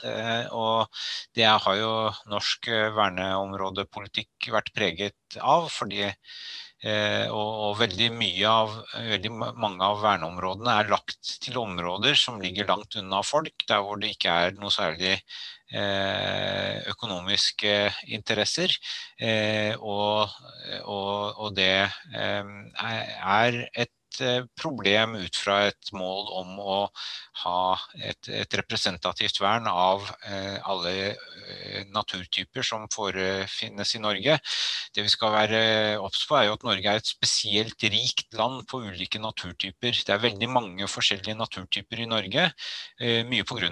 Og det har jo norsk verneområdepolitikk vært preget av. fordi Eh, og, og, veldig av, veldig mange av verneområdene er lagt til områder som ligger langt unna folk, der hvor det ikke er noe særlig eh, økonomiske interesser. Eh, og, og, og, det eh, er et Eh, problem ut fra et mål om å ha et, et representativt vern av eh, alle eh, naturtyper som forefinnes i Norge. Det vi skal være obs på, er jo at Norge er et spesielt rikt land på ulike naturtyper. Det er veldig mange forskjellige naturtyper i Norge, mye pga.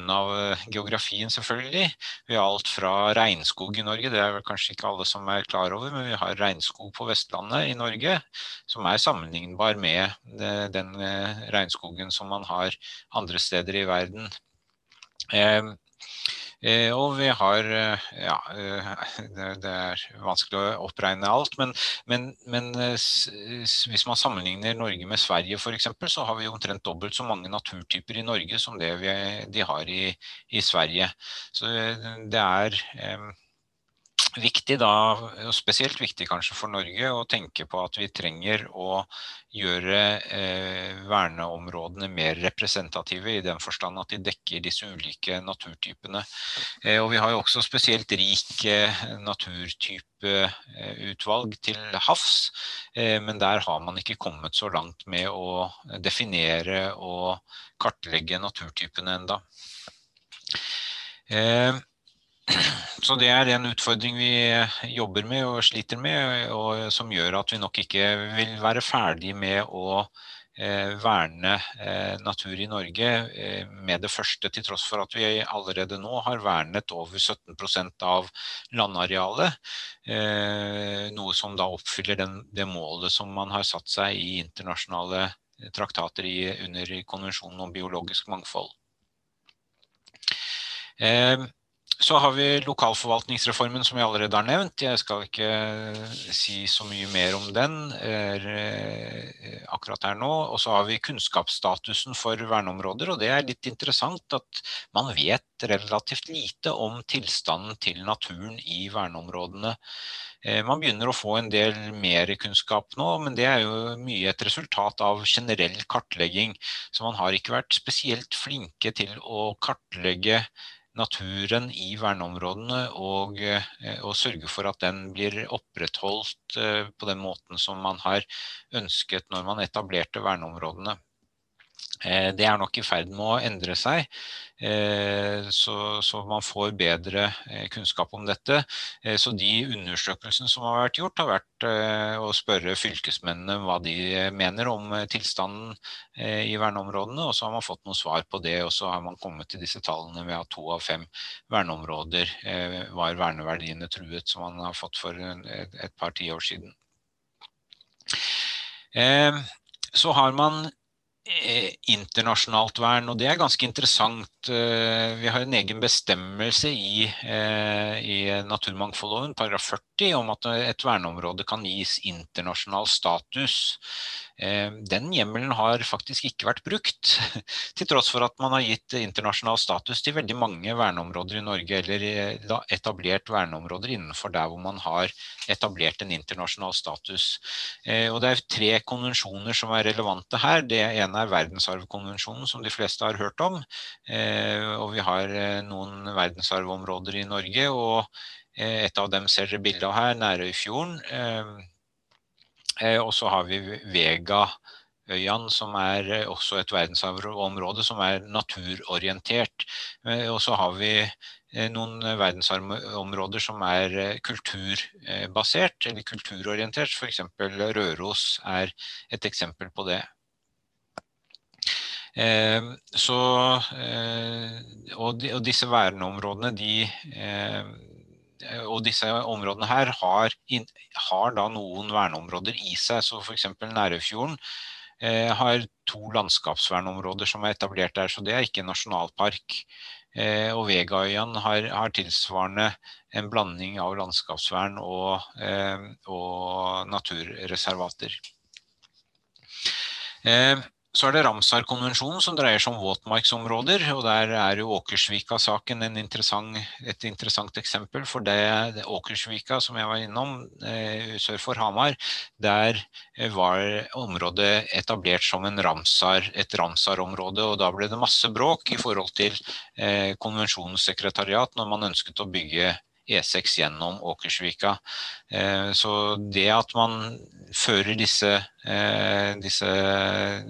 Geografien selvfølgelig. Vi har alt fra regnskog i Norge, det er vel kanskje ikke alle som er klar over, men vi har regnskog på Vestlandet i Norge, som er sammenlignbar med den eh, regnskogen som man har andre steder i verden. Eh, eh, og vi har Ja, det er vanskelig å oppregne alt, men, men, men hvis man sammenligner Norge med Sverige f.eks., så har vi omtrent dobbelt så mange naturtyper i Norge som det vi, de har i, i Sverige. Så det er viktig da, og spesielt viktig kanskje for Norge, å tenke på at vi trenger å gjøre eh, verneområdene mer representative i den forstand at de dekker disse ulike naturtypene. Eh, og vi har jo også spesielt rik eh, naturtypeutvalg til havs, eh, men der har man ikke kommet så langt med å definere og kartlegge naturtypene enda. Eh, så det er en utfordring vi jobber med og sliter med, og som gjør at vi nok ikke vil være ferdig med å eh, verne eh, natur i Norge eh, med det første, til tross for at vi allerede nå har vernet over 17% av landarealet. Noe som da oppfyller den, det målet som man har satt seg i internasjonale traktater i, under konvensjonen om biologisk mangfold. Så har vi lokalforvaltningsreformen som vi allerede har nevnt. Jeg skal ikke si så mye mer om den er, akkurat her nå. Og så har vi kunnskapsstatusen for verneområder, og det er litt interessant at man vet relativt lite om tilstanden til naturen i verneområdene. Eh, man begynner å få en del mer kunnskap nå, men det er jo mye et resultat av generell kartlegging. Så man har ikke vært spesielt flinke til å kartlegge naturen i verneområdene og, eh, og, sørge for at den blir opprettholdt eh, på den måten som man har ønsket når man etablerte verneområdene. Eh, det er nok i ferd med å endre seg, eh, så, man får bedre eh, kunnskap om dette. Så de undersøkelsene som har vært gjort, har vært å spørre fylkesmennene hva de mener om tilstanden i verneområdene, og så har man fått noen svar på det, og så har man kommet til disse tallene ved at to av fem verneområder var verneverdiene truet, som man har fått for et par tiår siden. Så har man internasjonalt vern, og det er ganske interessant. Eh, vi har en egen bestemmelse i, eh, i naturmangfoldloven, paragraf 40, om at et verneområde kan gis internasjonal status. Den hjemmelen har faktisk ikke vært brukt, (laughs) til tross for at man har gitt internasjonal status til veldig mange verneområder i Norge, eller etablert verneområder innenfor der hvor man har etablert en internasjonal status. Og det er tre konvensjoner som er relevante her. Det ene er verdensarvkonvensjonen, som de fleste har hørt om. Eh, og vi har eh, noen verdensarvområder i Norge, og eh, et av dem ser dere bilde av her, Nærøyfjorden. Og så har vi Vega. Øyan, som er også et verdensarvområde som er naturorientert. Og så har vi noen verdensarvområder som er kulturbasert eller kulturorientert. F.eks. Røros er et eksempel på det. Eh, så, eh, og, de, og, disse verneområdene, de eh, og disse områdene her har, har, da noen verneområder i seg. Så f.eks. Nærøyfjorden eh, har to landskapsvernområder som er etablert der, så det er ikke en nasjonalpark. og Vegaøyene har, har, tilsvarende en blanding av landskapsvern og, og naturreservater. Så er det Ramsar-konvensjonen som dreier seg om våtmarksområder. og Der er jo Åkersvika-saken interessant, et interessant eksempel. For det, det Åkersvika som jeg var innom eh, sør for Hamar, der eh, var området etablert som Ramsar, et Ramsar-område. og Da ble det masse bråk i forhold til eh, konvensjonens sekretariat når man ønsket å bygge E6 gjennom Åkersvika. Eh, så det at man fører disse, eh, disse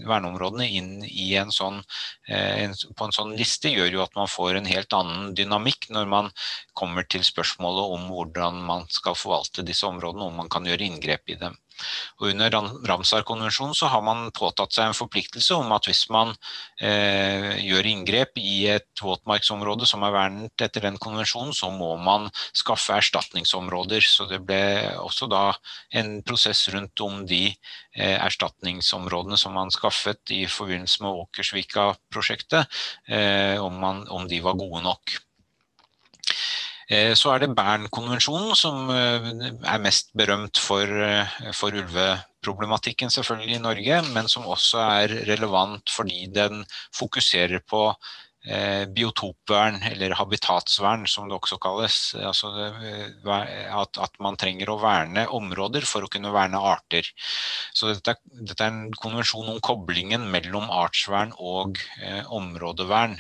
verneområdene inn en sånn, eh, på en sånn liste, gjør jo at man får en helt annen dynamikk når man kommer til spørsmålet om hvordan man skal forvalte disse områdene, om man kan gjøre inngrep i dem. Og under Ramsar-konvensjonen så har man påtatt seg en forpliktelse om at hvis man eh, gjør inngrep i et våtmarksområde som er vernet etter den konvensjonen, så må man skaffe erstatningsområder. Så det ble også da en prosess rundt om de eh, erstatningsområdene som man skaffet i forbindelse med Åkersvika-prosjektet, eh, om, om de var gode nok. Eh, så er det Bernkonvensjonen som eh, er mest berømt for, eh, for ulveproblematikken selvfølgelig i Norge, men som også er relevant fordi den fokuserer på biotopvern, eller habitatsvern som det også kalles. Altså at, at, man trenger å verne områder for å kunne verne arter. Så dette, dette er en konvensjon om koblingen mellom artsvern og eh, områdevern.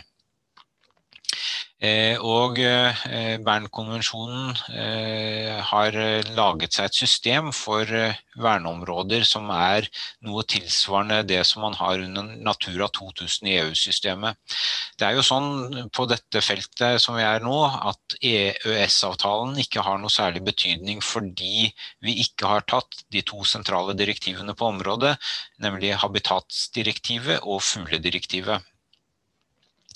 Eh, og eh, Bernkonvensjonen eh, har laget seg et system for verneområder som er noe tilsvarende det som man har under Natura 2000 i EU-systemet. Det er jo sånn på dette feltet som vi er nå, at EØS-avtalen ikke har noe særlig betydning fordi vi ikke har tatt de to sentrale direktivene på området, nemlig habitatsdirektivet og fugledirektivet.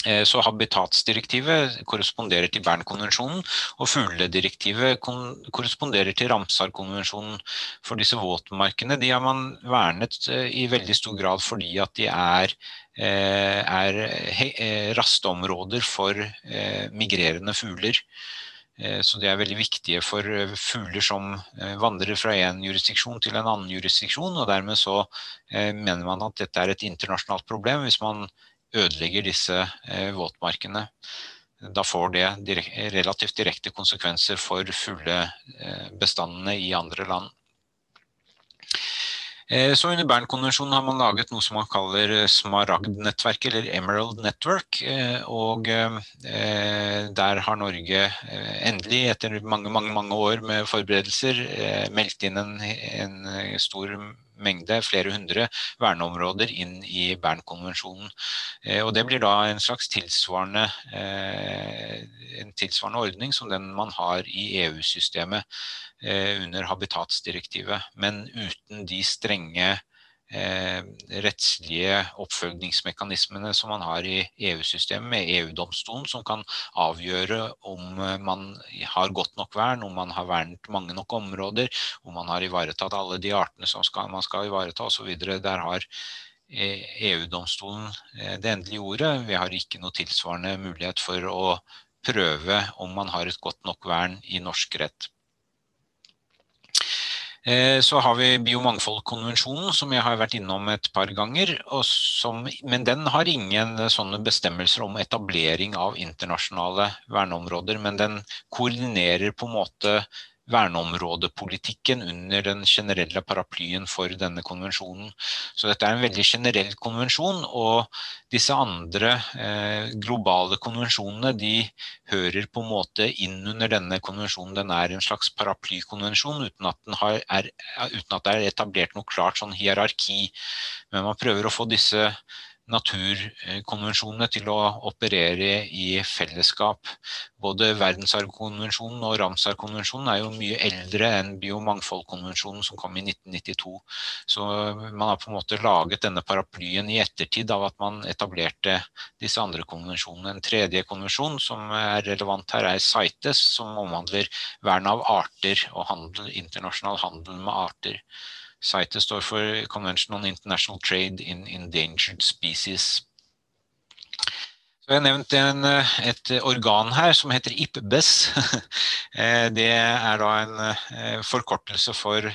Eh, så Habitatsdirektivet korresponderer til Bernkonvensjonen, og fugledirektivet korresponderer til Ramsar-konvensjonen. For disse våtmarkene de har man vernet eh, i veldig stor grad fordi at de er, eh, er rasteområder for migrerende fugler. Så de er veldig viktige for fugler som vandrer fra en jurisdiksjon til en annen jurisdiksjon. og Dermed så mener man at dette er et internasjonalt problem hvis man ødelegger disse eh, våtmarkene. Da får det relativt direkte konsekvenser for fuglebestandene i andre land. Eh, så Under Bernkonvensjonen har man laget noe som man kaller Smaragd-nettverk, eller Emerald Network. Eh, og der har Norge endelig, etter mange mange, mange år med forberedelser, meldt inn en, en stor mengde, flere hundre verneområder inn i Bernkonvensjonen. Eh, og det blir da en slags tilsvarende, eh, en tilsvarende ordning som den man har i EU-systemet eh, under habitatsdirektivet, men uten de strenge Eh, rettslige oppfølgningsmekanismene som man har i EU-systemet, med EU-domstolen, som kan avgjøre om eh, man har godt nok vern, om man har vernet mange nok områder, om man har ivaretatt alle de artene som skal, man skal ivareta osv. Der har EU-domstolen eh, det endelige ordet. Vi har ikke noe tilsvarende mulighet for å prøve om man har et godt nok vern i norsk rett. Eh, så har vi biomangfoldkonvensjonen, som jeg har vært innom et par ganger. Som, men den har ingen sånne bestemmelser om etablering av internasjonale verneområder. Men den koordinerer på en måte verneområdepolitikken under den generelle paraplyen for denne konvensjonen. Så dette er en veldig generell konvensjon, og disse andre eh, globale konvensjonene de hører på en måte inn under denne konvensjonen. Den er en slags paraplykonvensjon uten at, har, er, uten at det er etablert noe klart sånn hierarki. Men man prøver å få disse naturkonvensjonene til å operere i fellesskap. Både verdensarvkonvensjonen og Ramsar-konvensjonen er jo mye eldre enn biomangfoldkonvensjonen som kom i 1992. Så man har på en måte laget denne paraplyen i ettertid av at man etablerte disse andre konvensjonene. En tredje konvensjon som er relevant her er CITES, som omhandler vern av arter og handel, internasjonal handel med arter. CITES står for Convention on International Trade in Endangered Species. Så jeg har nevnt en, et organ her som heter IPBES. (laughs) Det er da en forkortelse for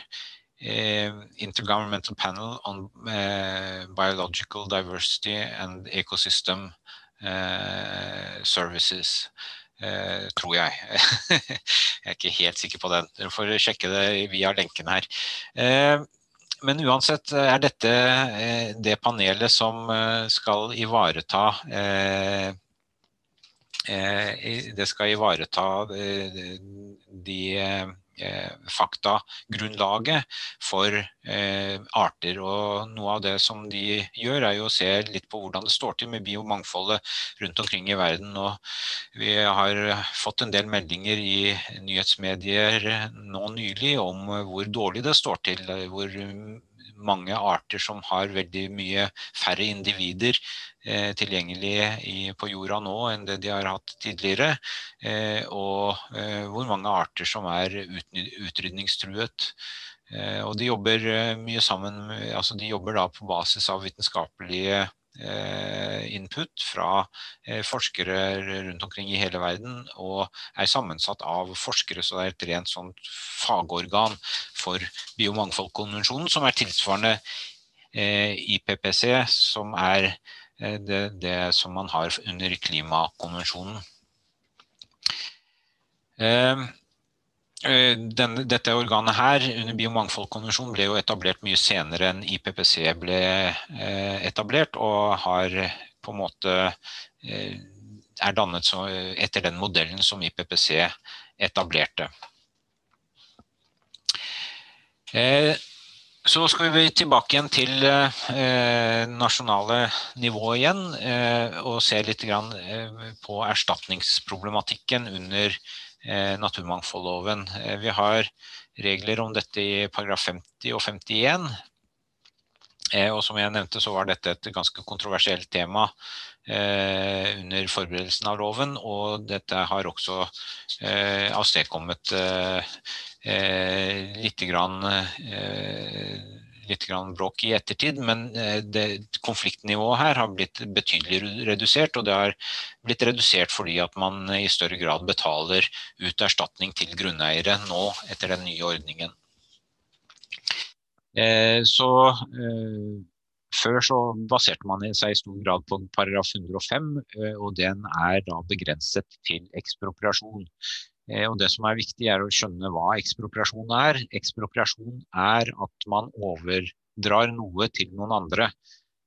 Intergovernmental Panel on Biological Diversity and Ecosystem Services. tror jeg. (laughs) jeg er ikke helt sikker på den. Dere får sjekke det via lenken her. Men uansett er dette det panelet som skal ivareta det skal ivareta de faktagrunnlaget for arter. Og noe av det som de gjør er jo å se litt på hvordan det står til med biomangfoldet rundt omkring i verden. Og vi har fått en del meldinger i nyhetsmedier nå nylig om hvor dårlig det står til. Hvor mange arter som har veldig mye færre individer eh, tilgjengelig i, på jorda nå enn det de har hatt tidligere. Eh, og eh, hvor mange arter som er utrydningstruet. Og de jobber mye sammen, altså de jobber da på basis av vitenskapelige input fra forskere rundt omkring i hele verden, og er sammensatt av forskere, så det er et rent sånt fagorgan for biomangfoldkonvensjonen, som er tilsvarende IPPC, som er det, det som man har under klimakonvensjonen. Eh, den, dette organet her under Biomangfoldkonvensjonen ble jo etablert mye senere enn IPPC ble eh, etablert, og har på en måte eh, er dannet så, etter den modellen som IPPC etablerte. Så skal vi tilbake igjen til nasjonale nivå igjen, og se litt på erstatningsproblematikken under Eh, naturmangfoldloven. Eh, vi har regler om dette i paragraf 50 og 51. Eh, og som jeg nevnte så var dette et ganske kontroversielt tema under forberedelsen av loven, og dette har også avstedkommet litt grann litt bråk i ettertid, men eh, det, konfliktnivået her har blitt betydelig redusert. Og det har blitt redusert fordi at man i større grad betaler ut erstatning til grunneiere nå etter den nye ordningen. Eh, så eh, før så baserte man seg i stor grad på paragraf 105, og den er da begrenset til ekspropriasjon. Eh, og det som er viktig er å skjønne hva ekspropriasjon er. Ekspropriasjon er at man overdrar noe til noen andre.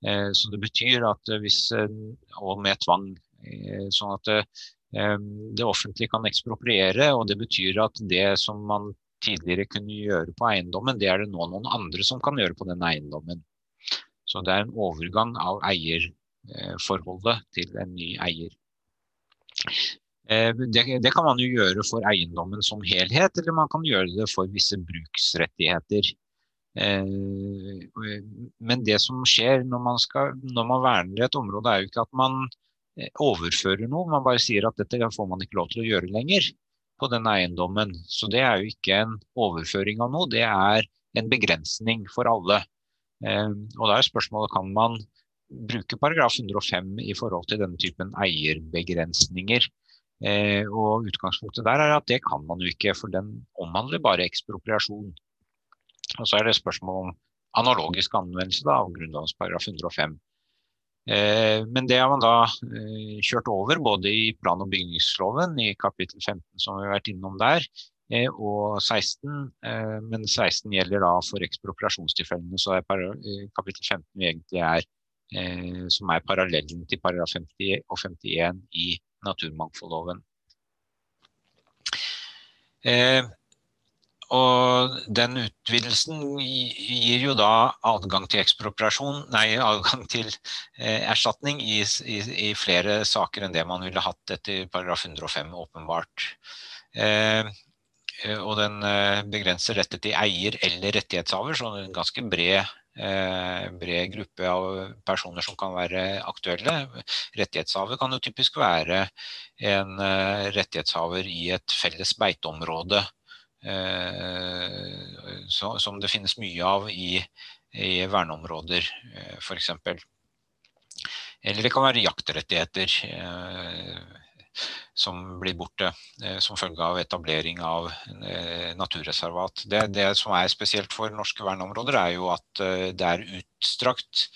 Eh, så det betyr at hvis, eh, og med tvang, sånn at det offentlige kan ekspropriere. Og det betyr at det som man tidligere kunne gjøre på eiendommen, det er det nå noen andre som kan gjøre på den eiendommen. Så det er en overgang av eierforholdet til en ny eier. Eh, det, det, kan man jo gjøre for eiendommen som helhet, eller man kan gjøre det for visse bruksrettigheter. Eh, men det som skjer når man, skal, når man verner et område, er jo ikke at man eh, overfører noe, man bare sier at dette får man ikke lov til å gjøre lenger på den eiendommen. Så det er jo ikke en overføring av noe, det er en begrensning for alle. Og da er spørsmålet kan man bruke paragraf 105 i forhold til denne typen eierbegrensninger. Eh, og Utgangspunktet der er at det kan man jo ikke, for den omhandler bare ekspropriasjon. Og Så er det spørsmål om analogisk anvendelse da, av Grunnlovens paragraf 105. Eh, men det har man da eh, kjørt over både i plan- og bygningsloven i kapittel 15 som vi har vært innom der, og 16. Eh, men 16 gjelder da for ekspropriasjonstilfellene, så er eh, kapittel 15 egentlig er som er parallellen til paragraf 50 og 51 i naturmangfoldloven. Eh, og den utvidelsen gir jo da adgang til ekspropriasjon, nei, adgang til eh, erstatning i, i, i, flere saker enn det man ville hatt etter paragraf 105, åpenbart. Eh, og den eh, begrenser dette til eier eller rettighetshaver, så en ganske bred Eh, bred gruppe av personer som kan være aktuelle. Rettighetshaver kan jo typisk være en eh, rettighetshaver i et felles beiteområde eh, som det finnes mye av i, i verneområder, f.eks. Eller det kan være jaktrettigheter som blir borte som følge av etablering av naturreservat. Det, det, som er spesielt for norske verneområder, er jo at det er utstrakt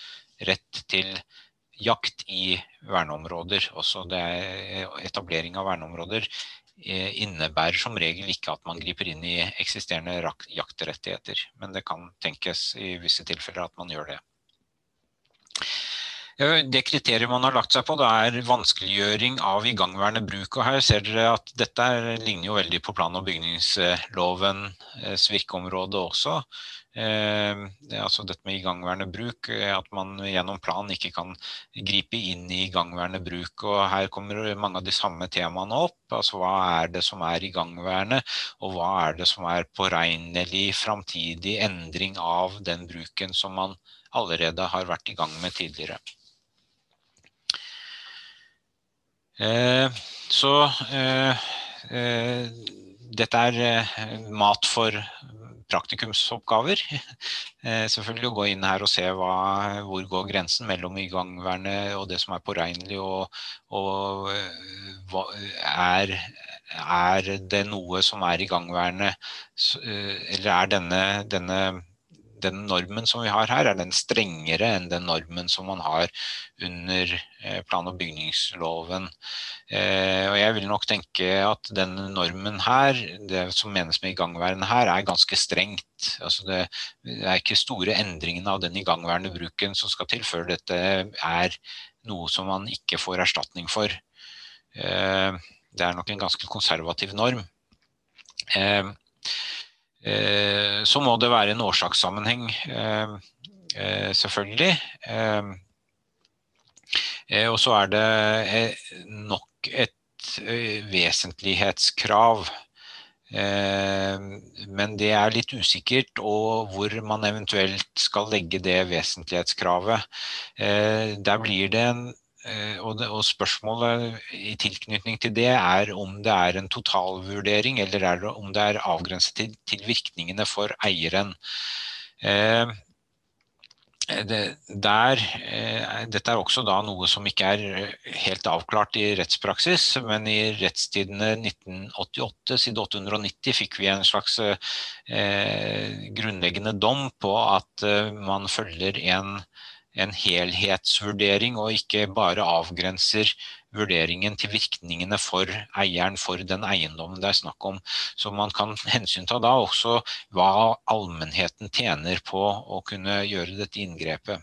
rett til jakt i verneområder. Også det er etablering av verneområder Eh, innebærer som regel ikke at man griper inn i eksisterende jaktrettigheter, men det kan tenkes i visse tilfeller at man gjør det. Det kriteriet man har lagt seg på, det er vanskeliggjøring av igangværende bruk. og Her ser dere at dette ligner jo veldig på plan- og bygningslovens virkeområde også. Eh, altså dette med igangværende bruk, eh, at man gjennom plan ikke kan gripe inn i igangværende bruk. og Her kommer mange av de samme temaene opp. altså Hva er det som er igangværende, og hva er det som er påregnelig framtidig endring av den bruken som man allerede har vært i gang med tidligere. Eh, så eh, eh, dette er eh, mat for praktikumsoppgaver. (laughs) Eh, selvfølgelig å gå inn her og se hva, hvor går grensen mellom igangværende og det som er påregnelig, og, og eh, hva, er, er, det noe som er igangværende, eller er denne, denne den normen som vi har her, er den strengere enn den normen som man har under eh, plan- og bygningsloven. Eh, og jeg vil nok tenke at den normen her, det som menes med igangværende her, er ganske strengt. Altså det, er ikke store endringene av den igangværende bruken som skal til før dette er noe som man ikke får erstatning for. Eh, det er nok en ganske konservativ norm. Eh, så må det være en årsakssammenheng, eh, eh, selvfølgelig. Og så er det nok et vesentlighetskrav. Men det er litt usikkert og hvor man eventuelt skal legge det vesentlighetskravet. Der blir det en og, det, og, spørsmålet i tilknytning til det er om det er en totalvurdering, eller er det, om det er avgrenset til, til virkningene for eieren. Eh, det, der, eh, dette er også noe som ikke er helt avklart i rettspraksis, men i rettstidene 1988, side 890, fikk vi en slags eh, grunnleggende dom på at eh, man følger en en helhetsvurdering og ikke bare avgrenser vurderingen til virkningene for eieren for den eiendommen det er snakk om. Så man kan hensynta da også hva allmennheten tjener på å kunne gjøre dette inngrepet.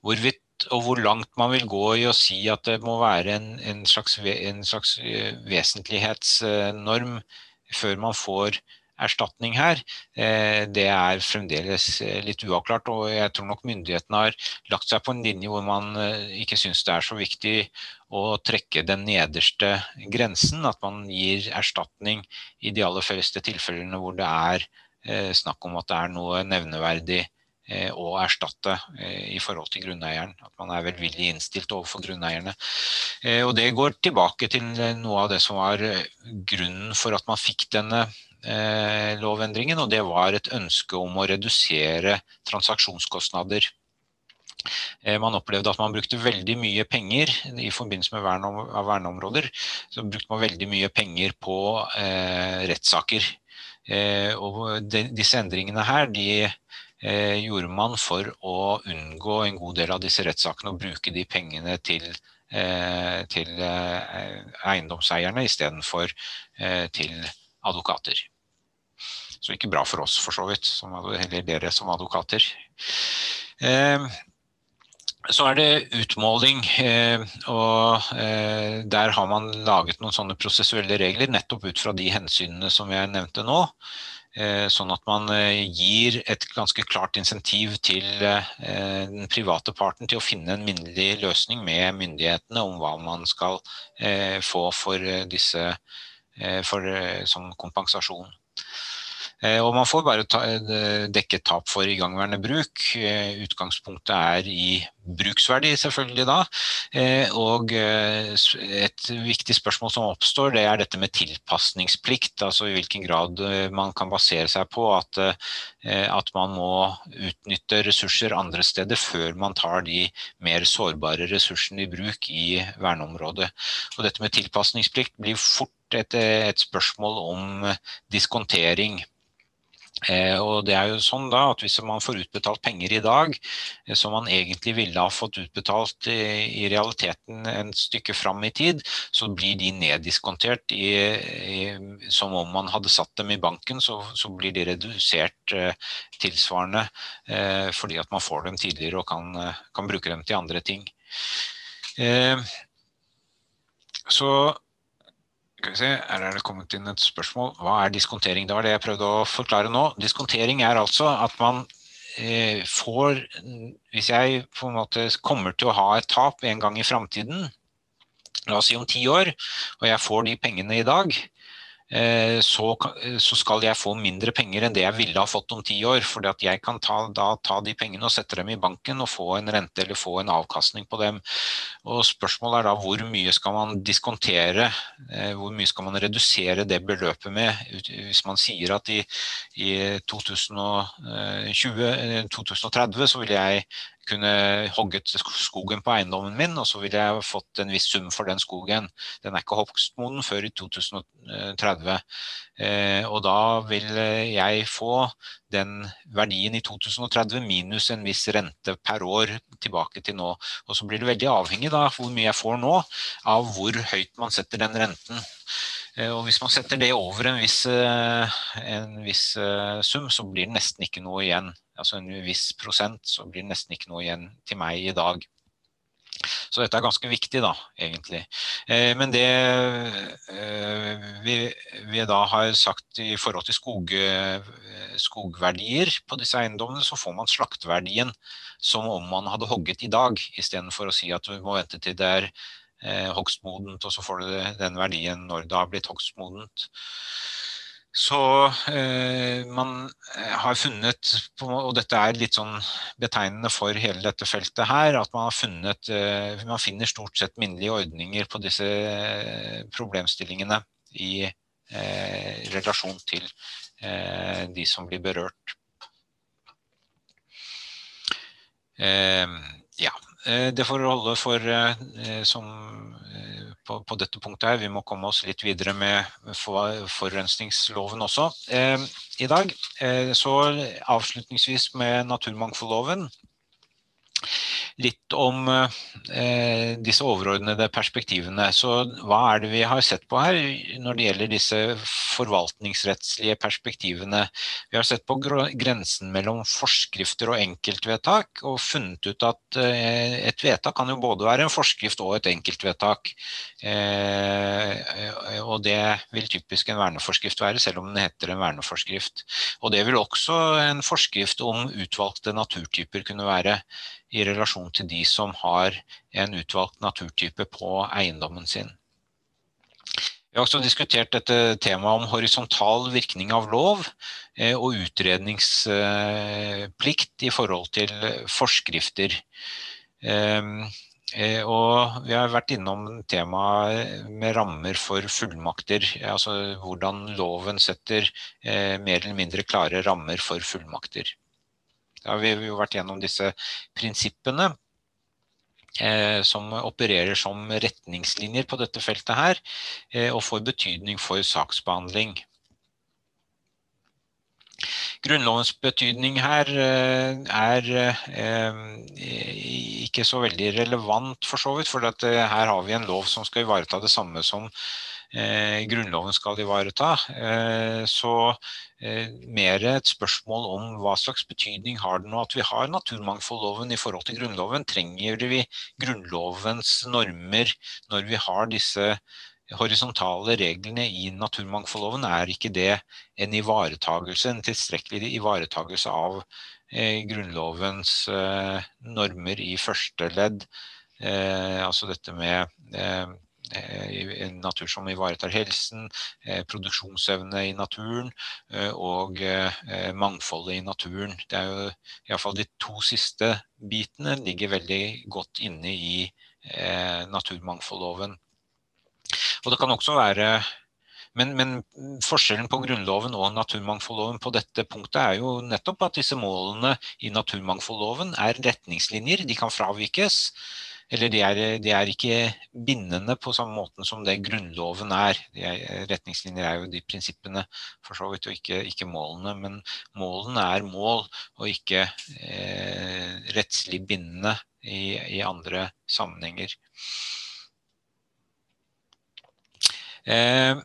Hvorvidt og hvor langt man vil gå i å si at det må være en, en, slags, en slags, eh, vesentlighetsnorm før man får erstatning her, eh, det er fremdeles eh, litt uavklart. Og jeg tror nok myndighetene har lagt seg på en linje hvor man eh, ikke syns det er så viktig å trekke den nederste grensen. At man gir erstatning i de aller fleste tilfellene hvor det er snakk om at det er noe nevneverdig å erstatte i forhold til grunneieren. At man er velvillig innstilt overfor grunneierne. Og det går tilbake til noe av det som var grunnen for at man fikk denne eh, lovendringen, og det var et ønske om å redusere transaksjonskostnader. Eh, man opplevde at man brukte veldig mye penger i forbindelse med vern av verneområder. Så brukte man veldig mye penger på eh, rettssaker. Eh, og de, disse endringene her, de eh, gjorde man for å unngå en god del av disse rettssakene og bruke de pengene til eh, til eiendomseierne istedenfor til advokater. Så ikke bra for oss, for så vidt, som, eller dere som advokater. Eh, så er det utmåling, eh, og eh, der har man laget noen sånne prosessuelle regler nettopp ut fra de hensynene som jeg nevnte nå. Eh, sånn at man eh, gir et ganske klart insentiv til eh, den private parten til å finne en minnelig løsning med myndighetene om hva man skal få for disse for, som kompensasjon. Eh, og man får bare eh, dekket tap for igangværende bruk. Eh, utgangspunktet er i bruksverdi, selvfølgelig da. Og et viktig spørsmål som oppstår, det er dette med tilpasningsplikt. Altså i hvilken grad man kan basere seg på at, at man må utnytte ressurser andre steder før man tar de mer sårbare ressursene i bruk i verneområdet. Og dette med tilpasningsplikt blir fort et, et spørsmål om diskontering. Eh, og det er jo sånn da at Hvis man får utbetalt penger i dag eh, som man egentlig ville ha fått utbetalt i, realiteten en stykke fram i tid, så blir de neddiskontert i, i, som om man hadde satt dem i banken. Så, så blir de redusert eh, tilsvarende eh, fordi at man får dem tidligere og kan, eh, kan bruke dem til andre ting. Eh, så Her er det kommet inn et spørsmål. Hva er diskontering? Det var det jeg prøvde å forklare nå. Diskontering er altså at man eh, får Hvis jeg på en måte kommer til å ha et tap en gang i framtiden, la oss si om ti år, og jeg får de pengene i dag, så, så, skal jeg få mindre penger enn det jeg ville ha fått om ti år. For jeg kan ta, da, ta de pengene og sette dem i banken og få en rente eller få en avkastning på dem. Og Spørsmålet er da hvor mye skal man diskontere, eh, hvor mye skal man redusere det beløpet med. Hvis man sier at i, i 2020, 2030 så vil jeg kunne hogget skogen på eiendommen min, og så ville jeg fått en viss sum for den skogen. Den er ikke hogstmoden før i 2030. Eh, og da vil jeg få den verdien i 2030 minus en viss rente per år tilbake til nå. Og så blir det veldig avhengig da, hvor mye jeg får nå, av hvor høyt man setter den renten. Eh, og hvis man setter det over en viss, eh, en viss sum, så blir det nesten ikke noe igjen altså en viss prosent, så blir det nesten ikke noe igjen til meg i dag. Så dette er ganske viktig, da, egentlig. Eh, men det eh, vi, vi, da har sagt i forhold til skog, eh, skogverdier på disse eiendommene, så får man slakteverdien som om man hadde hogget i dag, istedenfor å si at du må vente til det er eh, hogstmodent, og så får du den verdien når det har blitt hogstmodent. Så eh, man eh, har funnet, og dette er litt sånn betegnende for hele dette feltet her, at man har funnet eh, Man finner stort sett minnelige ordninger på disse eh, problemstillingene i eh, relasjon til eh, de som blir berørt. ja. Det får holde for som på, på, dette punktet her. Vi må komme oss litt videre med for, forurensningsloven også eh, i dag. Eh, så avslutningsvis med naturmangfoldloven litt om eh, disse overordnede perspektivene. Så hva er det vi har sett på her når det gjelder disse forvaltningsrettslige perspektivene? Vi har sett på grensen mellom forskrifter og enkeltvedtak, og funnet ut at eh, et vedtak kan jo både være en forskrift og et enkeltvedtak. Eh, og det vil typisk en verneforskrift være, selv om den heter en verneforskrift. Og det vil også en forskrift om utvalgte naturtyper kunne være i relasjon til de som har en utvalgt naturtype på eiendommen sin. Vi har også diskutert dette temaet om horisontal virkning av lov eh, og utredningsplikt i forhold til forskrifter. Ehm, eh, og vi har vært innom temaet med rammer for fullmakter. Altså hvordan loven setter eh, mer eller mindre klare rammer for fullmakter. Da har vi jo vært gjennom disse prinsippene eh, som opererer som retningslinjer på dette feltet her, eh, og får betydning for saksbehandling. Grunnlovens betydning her eh, er eh, ikke så veldig relevant for så vidt, for her har vi en lov som skal ivareta det samme som eh, Grunnloven skal ivareta. Eh, så eh, mer et spørsmål om hva slags betydning har det nå at vi har naturmangfoldloven i forhold til Grunnloven. Trenger vi Grunnlovens normer når vi har disse horisontale reglene i naturmangfoldloven? Er ikke det en ivaretagelse, en tilstrekkelig ivaretagelse av eh, Grunnlovens eh, normer i første ledd? Eh, altså dette med natur som ivaretar helsen, produksjonsevne i naturen og mangfoldet i naturen. Det er jo iallfall de to siste bitene ligger veldig godt inne i naturmangfoldloven. Og det kan også være men, men, forskjellen på Grunnloven og naturmangfoldloven på dette punktet er jo nettopp at disse målene i naturmangfoldloven er retningslinjer. De kan fravikes. Eller de er, de er ikke bindende på samme måten som det Grunnloven er. er. Retningslinjer er jo de prinsippene, for så vidt, og ikke, ikke målene. Men målene er mål, og ikke eh, rettslig bindende i, i andre sammenhenger. Eh,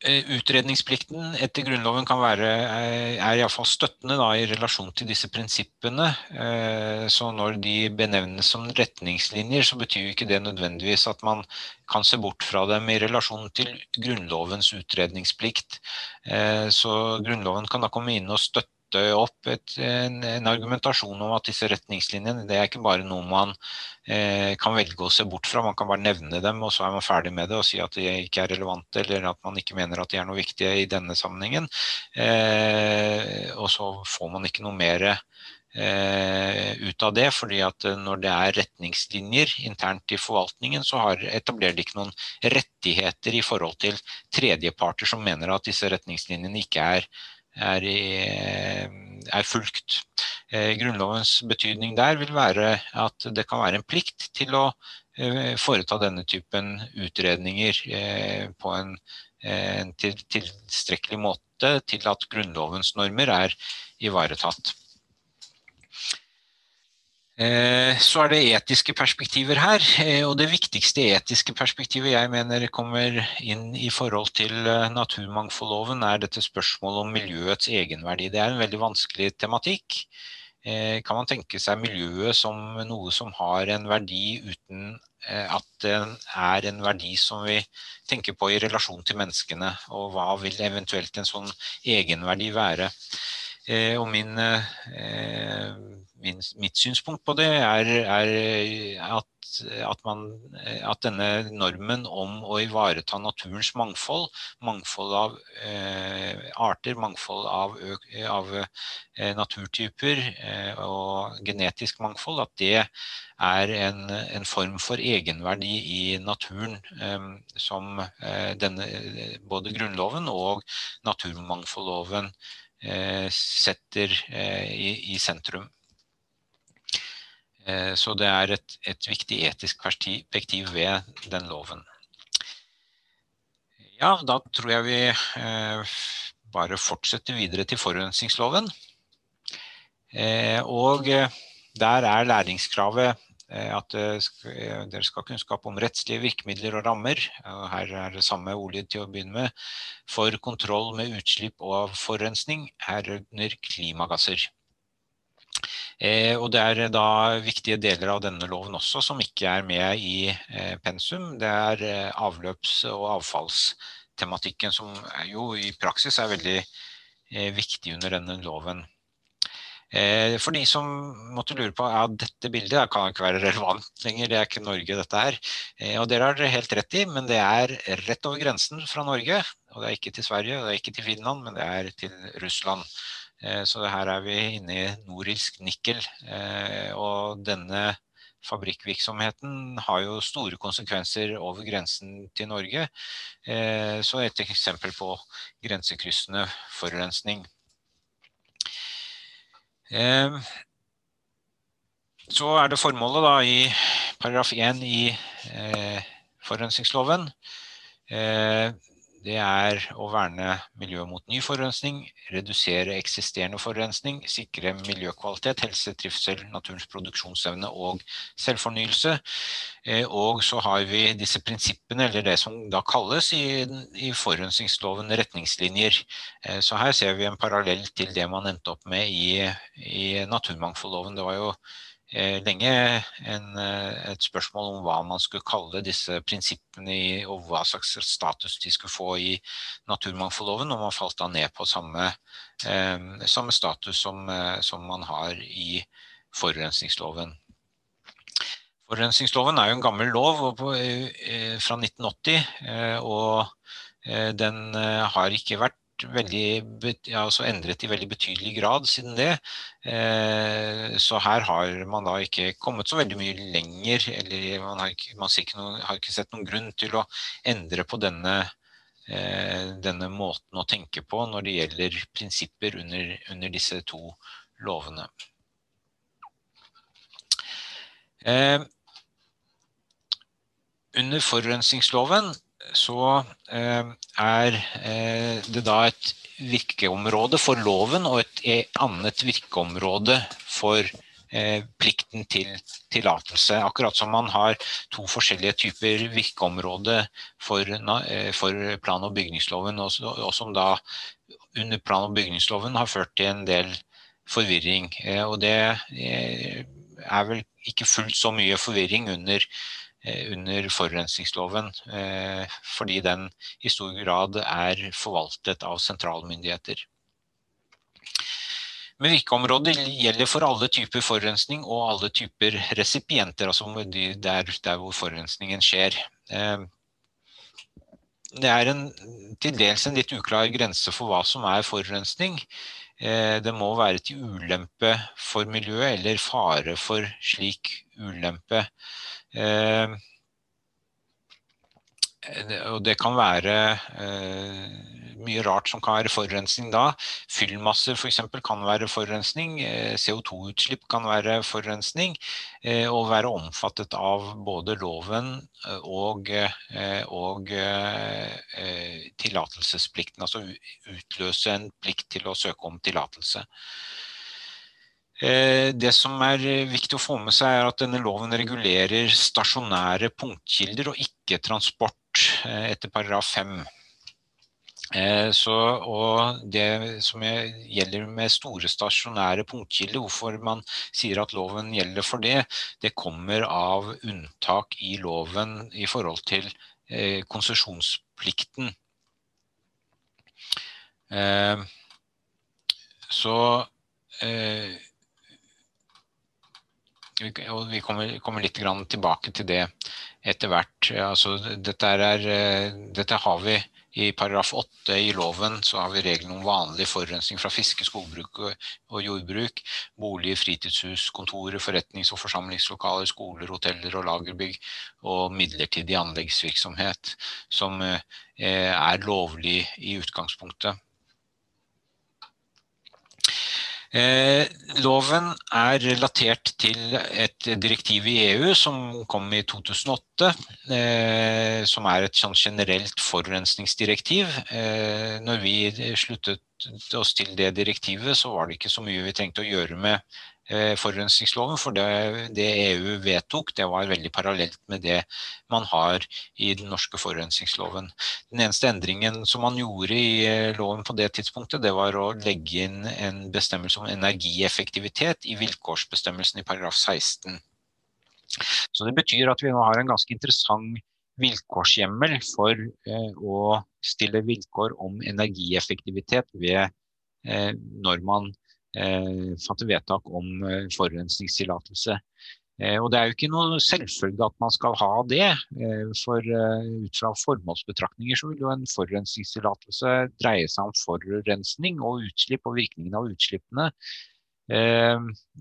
utredningsplikten etter Grunnloven kan være, eh, er iallfall støttende da, i relasjon til disse prinsippene. Eh, så når de benevnes som retningslinjer, så betyr ikke det nødvendigvis at man kan se bort fra dem i relasjon til Grunnlovens utredningsplikt. Så Grunnloven kan da komme inn og støtte støtte opp et, en, en, argumentasjon om at disse retningslinjene det er ikke bare noe man eh, kan velge å se bort fra. Man kan bare nevne dem, og så er man ferdig med det og si at de ikke er relevante, eller at man ikke mener at de er noe viktige i denne sammenhengen. Eh, og så får man ikke noe mer eh, ut av det, fordi at når det er retningslinjer internt i forvaltningen, så har, etablerer de ikke noen rettigheter i forhold til tredjeparter som mener at disse retningslinjene ikke er er, er fulgt. Eh, grunnlovens betydning der vil være at det kan være en plikt til å eh, foreta denne typen utredninger eh, på en, en tilstrekkelig måte til at Grunnlovens normer er ivaretatt. Eh, så er det etiske perspektiver her, eh, og det viktigste etiske perspektivet jeg mener kommer inn i forhold til eh, naturmangfoldloven, er dette spørsmålet om miljøets egenverdi. Det er en veldig vanskelig tematikk. Kan man tenke seg miljøet som noe som har en verdi uten at det er en verdi som vi tenker på i relasjon til menneskene, og hva vil eventuelt en sånn egenverdi være? Og min min, mitt synspunkt på det er, er at, at, man, at, denne normen om å ivareta naturens mangfold, mangfold av eh, arter, mangfold av, av eh, naturtyper eh, og genetisk mangfold, at det er en, en form for egenverdi i naturen eh, som eh, denne, både Grunnloven og naturmangfoldloven eh, setter i, i sentrum. Eh, så det er et, et, viktig etisk perspektiv ved den loven. Ja, da tror jeg vi eh, bare fortsetter videre til forurensningsloven. Eh, og der er læringskravet at dere skal ha kunnskap om rettslige virkemidler og rammer. Her er det samme ordlyd til å begynne med. For kontroll med utslipp og forurensning, herunder klimagasser. Eh, og det er da viktige deler av denne loven også som ikke er med i eh, pensum. Det er eh, avløps- og avfallstematikken som jo i praksis er veldig viktig under denne loven. For de som måtte lure på ja, dette bildet kan ikke være relevant lenger, det er ikke Norge dette her. Og dere har dere helt rett i, men det er rett over grensen fra Norge. Og det er ikke til Sverige, og det er ikke til Finland, men det er til Russland. Eh, så her er vi inne i Norilsk Nikkel. Eh, og denne fabrikkvirksomheten har jo store konsekvenser over grensen til Norge. Eh, så et eksempel på grensekryssende forurensning. Så er det formålet da i paragraf 1 i forurensningsloven det er å verne miljøet mot ny forurensning, redusere eksisterende forurensning, sikre miljøkvalitet, helse, trivsel, naturens produksjonsevne og selvfornyelse. Eh, og så har vi disse prinsippene, eller det som da kalles i, i forurensningsloven retningslinjer. Eh, så her ser vi en parallell til det man endte opp med i, i naturmangfoldloven. Det var jo lenge en, eh, et spørsmål om hva man skulle kalle disse prinsippene i, og hva slags status de skulle få i naturmangfoldloven, og man falt da ned på samme, eh, samme status som, eh, som, man har i forurensningsloven. Forurensningsloven er jo en gammel lov fra 1980, og den har ikke vært veldig, altså endret i veldig betydelig grad siden det. Så her har man da ikke kommet så veldig mye lenger, eller man har ikke, man ikke, noen, har ikke sett noen grunn til å endre på denne, denne måten å tenke på når det gjelder prinsipper under, under disse to lovene. Eh, under forurensningsloven så eh, er eh, det da et virkeområde for loven og et e, annet virkeområde for eh, plikten til tillatelse. Akkurat som man har to forskjellige typer virkeområde for, for plan- og bygningsloven, og, som da under plan- og bygningsloven har ført til en del forvirring. Og det er vel ikke fullt så mye forvirring under, eh, under forurensningsloven, eh, fordi den i stor grad er forvaltet av sentralmyndigheter. Men virkeområdet gjelder for alle typer forurensning og alle typer resipienter, altså der, der hvor forurensningen skjer. Eh, det er til dels en litt uklar grense for hva som er forurensning. Eh, det må være til ulempe for miljøet eller fare for slik ulempe. Eh, og det kan være eh, mye rart som kan være forurensning da. Fyllmasser f.eks. kan være forurensning. Eh, CO2-utslipp kan være forurensning. Og være omfattet av både loven og, og tillatelsesplikten. Altså utløse en plikt til å søke om tillatelse. Det som er viktig å få med seg er at denne loven regulerer stasjonære punktkilder og ikke transport etter paragraf 5. Eh, så, og det som gjelder med store stasjonære punktkilder, hvorfor man sier at loven gjelder for det, det kommer av unntak i loven i forhold til eh, konsesjonsplikten. Eh, så eh, og vi kommer, kommer litt tilbake til det etter hvert. Altså, dette, er, eh, dette har vi i paragraf 8 i loven så har vi reglene om vanlig forurensning fra fiske, skogbruk og jordbruk, bolig, fritidshus, kontorer, forretnings- og forsamlingslokaler, skoler, hoteller og lagerbygg og midlertidig anleggsvirksomhet som eh, er lovlig i utgangspunktet. Eh, loven er relatert til et direktiv i EU som kom i 2008, eh, som er et sånn generelt forurensningsdirektiv. Eh, når vi sluttet oss til det direktivet, så var det ikke så mye vi trengte å gjøre med Eh, forurensningsloven, for det, det, EU vedtok, det var veldig parallelt med det man har i den norske forurensningsloven. Den eneste endringen som man gjorde i eh, loven på det tidspunktet, det var å legge inn en bestemmelse om energieffektivitet i vilkårsbestemmelsen i paragraf 16. Så det betyr at vi nå har en ganske interessant vilkårshjemmel for eh, å stille vilkår om energieffektivitet ved, eh, når man Eh, fatte vedtak om eh, forurensningstillatelse. Eh, og Det er jo ikke noe selvfølge at man skal ha det. For ut fra formålsbetraktninger så vil jo en forurensningstillatelse dreie seg om forurensning og utslipp og virkningen av utslippene.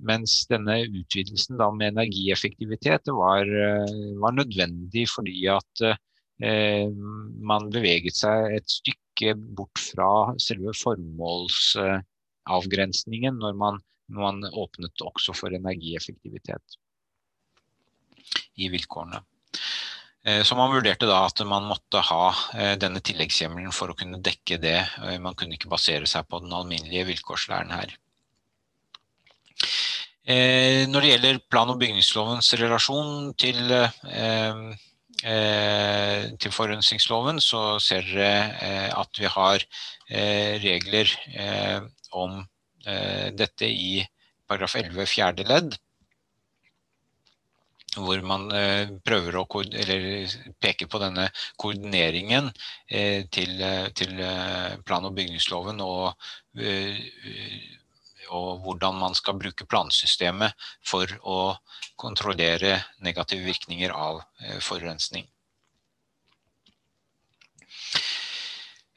Mens denne utvidelsen da med energieffektivitet var, var nødvendig fordi at man beveget seg et stykke bort fra selve formåls avgrensningen når man, når man åpnet også for energieffektivitet i vilkårene. Eh, så man vurderte da at man måtte ha eh, denne tilleggshjemmelen for å kunne dekke det. Eh, man kunne ikke basere seg på den alminnelige vilkårslæren her. Når det gjelder plan- og bygningslovens relasjon til, til forurensningsloven, så ser dere at vi har regler om eh, dette i paragraf 11 fjerde ledd. Hvor man eh, prøver å peke på denne koordineringen eh, til, til, plan- og bygningsloven og, og hvordan man skal bruke plansystemet for å kontrollere negative virkninger av forurensning.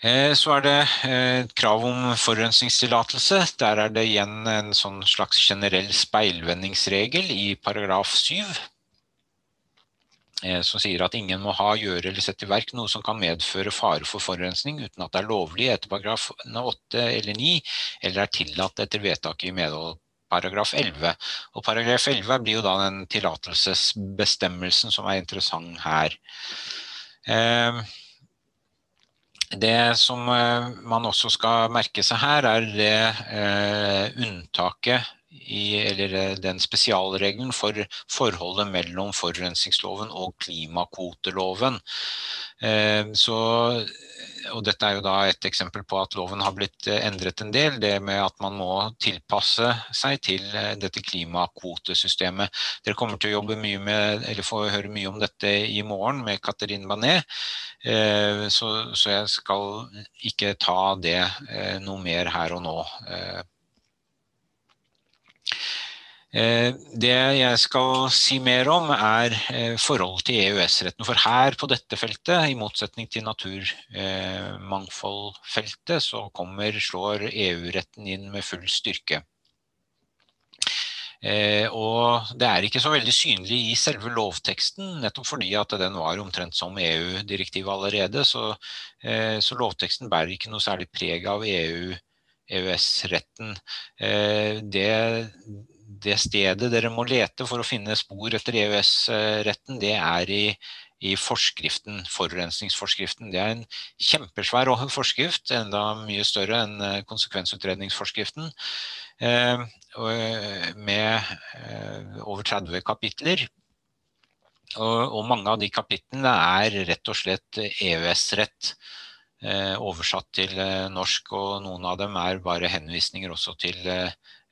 Så er det krav om forurensningstillatelse. Der er det igjen en sånn slags generell speilvendingsregel i paragraf 7 Eh, som sier at ingen må ha, gjøre eller sette i verk noe som kan medføre fare for forurensning uten at det er lovlig etter paragraf 8 eller 9, eller er tillatt etter vedtaket i medhold paragraf 11. Og paragraf 11 blir jo da den tillatelsesbestemmelsen som er interessant her. Eh, det som eh, man også skal merke seg her, er det unntaket i, eller eh, den spesialregelen for forholdet mellom forurensningsloven og klimakvoteloven. Eh, så, og dette er jo da et eksempel på at loven har blitt eh, endret en del. Det med at man må tilpasse seg til dette klimakvotesystemet. Dere kommer til å jobbe mye med, eller få høre mye om dette i morgen med Catherine Banet. Så, så jeg skal ikke ta det noe mer her og nå. Eh, det jeg skal si mer om er eh, forholdet til EØS-retten. For her på dette feltet, i motsetning til naturmangfoldfeltet, så kommer, slår EU-retten inn med full styrke. Eh, og det er ikke så veldig synlig i selve lovteksten, nettopp fordi at den var omtrent som EU-direktiv allerede. Så, så, lovteksten bærer ikke noe særlig preg av EU EØS-retten. Det det stedet dere må lete for å finne spor etter EØS-retten, det er i, i forskriften, forurensningsforskriften. Det er en kjempesvær forskrift, enda mye større enn eh, konsekvensutredningsforskriften. Eh, eh, med over 30 kapitler. Og, mange av de kapitlene er rett og slett EØS-rett. oversatt til norsk, og noen av dem er bare henvisninger også til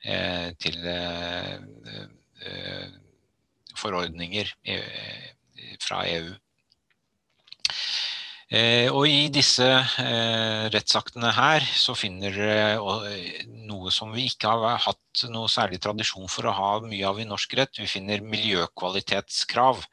til eh, eh, forordninger fra EU. Og I disse rettsaktene her så finner dere noe som vi ikke har hatt noe særlig tradisjon for å ha mye av i norsk rett. Vi finner miljøkvalitetskrav.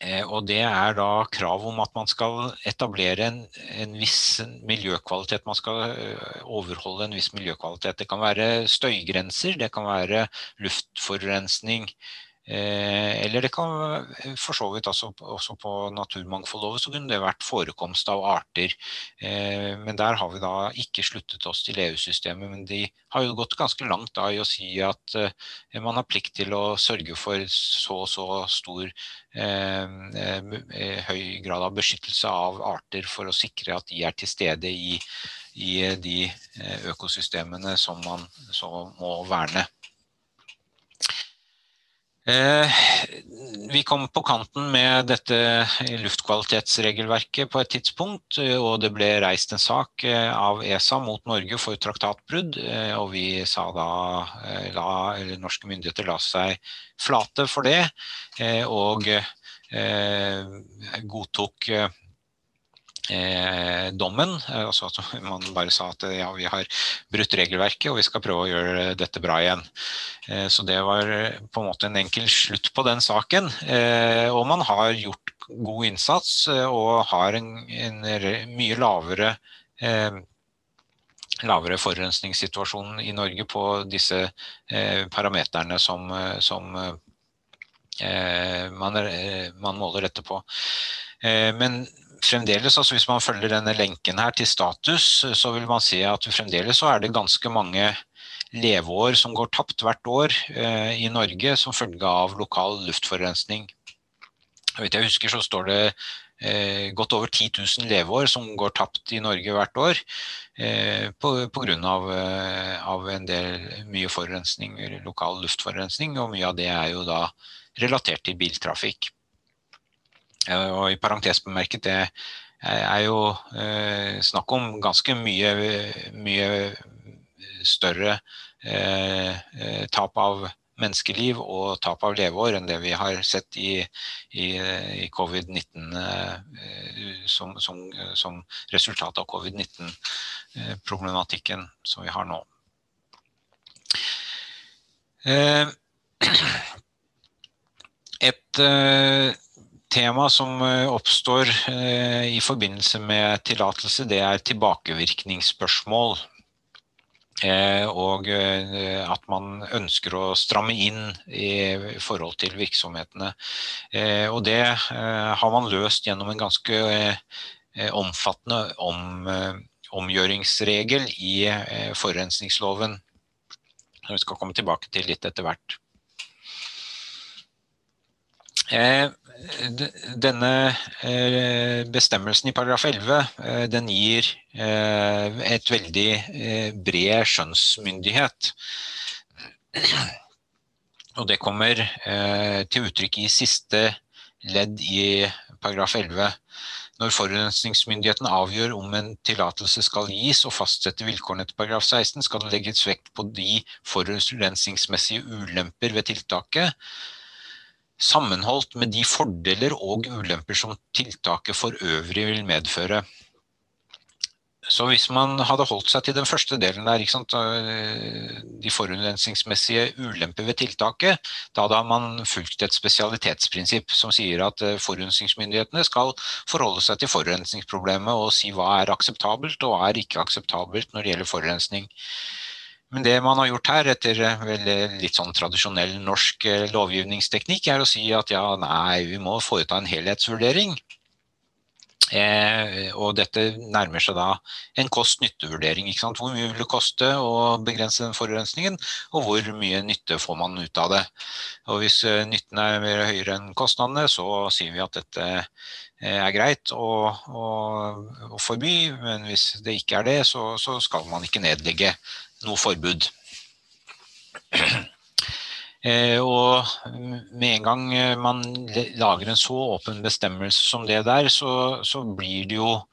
Eh, og det er da krav om at man skal etablere en, en, viss miljøkvalitet. Man skal eh, overholde en viss miljøkvalitet. Det kan være støygrenser, det kan være luftforurensning, eller det kan for så vidt også, også på naturmangfoldloven så kunne det vært forekomst av arter. Eh, men der har vi da ikke sluttet oss til EU-systemet. Men de har jo gått ganske langt da i å si at eh, man har plikt til å sørge for så og så stor eh, høy grad av beskyttelse av arter for å sikre at de er til stede i, i de økosystemene som man så må verne. Eh, vi kom på kanten med dette luftkvalitetsregelverket på et tidspunkt, eh, og det ble reist en sak eh, av ESA mot Norge for traktatbrudd. Og vi sa da, la, eller norske myndigheter la seg flate for det, og godtok dommen. Eh, altså at (laughs) man bare sa at ja, vi har brutt regelverket og vi skal prøve å gjøre dette bra igjen. Eh, så det var på en måte en enkel slutt på den saken. Eh, og man har gjort god innsats eh, og har en, en mye lavere eh, lavere forurensningssituasjon i Norge på disse parameterne som, som man, man, måler dette på. men fremdeles, altså hvis man følger denne lenken her til status, så vil man se at fremdeles så er det ganske mange leveår som går tapt hvert år eh, i Norge som følge av lokal luftforurensning. Jeg, vet, jeg husker så står det eh, godt over 10 000 leveår som går tapt i Norge hvert år eh, pga. Eh, av en del mye forurensning, lokal luftforurensning, og mye av det er jo da relatert til biltrafikk. Eh, og i parentes bemerket, det er jo eh, snakk om ganske mye, mye større eh, tap av menneskeliv og tap av leveår enn det vi har sett i, i, i covid-19 som, som, som, resultat av covid-19-problematikken som vi har nå. (clears throat) Et tema som oppstår i forbindelse med tillatelse, det er tilbakevirkningsspørsmål. Eh, og eh, at man ønsker å stramme inn i forhold til virksomhetene. Eh, og det har man løst gjennom en ganske omfattende om, omgjøringsregel i forurensningsloven. Som vi skal komme tilbake til litt etter hvert. Denne eh, bestemmelsen i paragraf 11 eh, den gir eh, et veldig bred skjønnsmyndighet. Og det kommer til uttrykk i siste ledd i paragraf 11. Når forurensningsmyndigheten avgjør om en tillatelse skal gis og fastsette vilkårene etter paragraf 16, skal det legges vekt på de forurensningsmessige ulemper ved tiltaket sammenholdt med de fordeler og ulemper som tiltaket for øvrig vil medføre. Så hvis man hadde holdt seg til den første delen der, de forurensningsmessige ulemper ved tiltaket, da hadde man fulgt et spesialitetsprinsipp som sier at eh, forurensningsmyndighetene skal forholde seg til forurensningsproblemet og si hva er akseptabelt og hva er ikke akseptabelt når det gjelder forurensning. Men det man har gjort her, etter eh, litt sånn tradisjonell norsk eh, lovgivningsteknikk, er å si at ja, nei, vi må foreta en helhetsvurdering. Eh, og dette nærmer seg da en kost-nytte-vurdering. Hvor mye vil det koste å begrense den forurensningen, og hvor mye nytte får man ut av det. Og hvis eh, nytten er mer høyere enn kostnadene, så sier vi at dette er greit å, å, å forby, men hvis det ikke er det, så, så skal man ikke nedlegge noe forbud. Eh, og med en gang eh, man lager en så åpen bestemmelse som det der, så, så blir det jo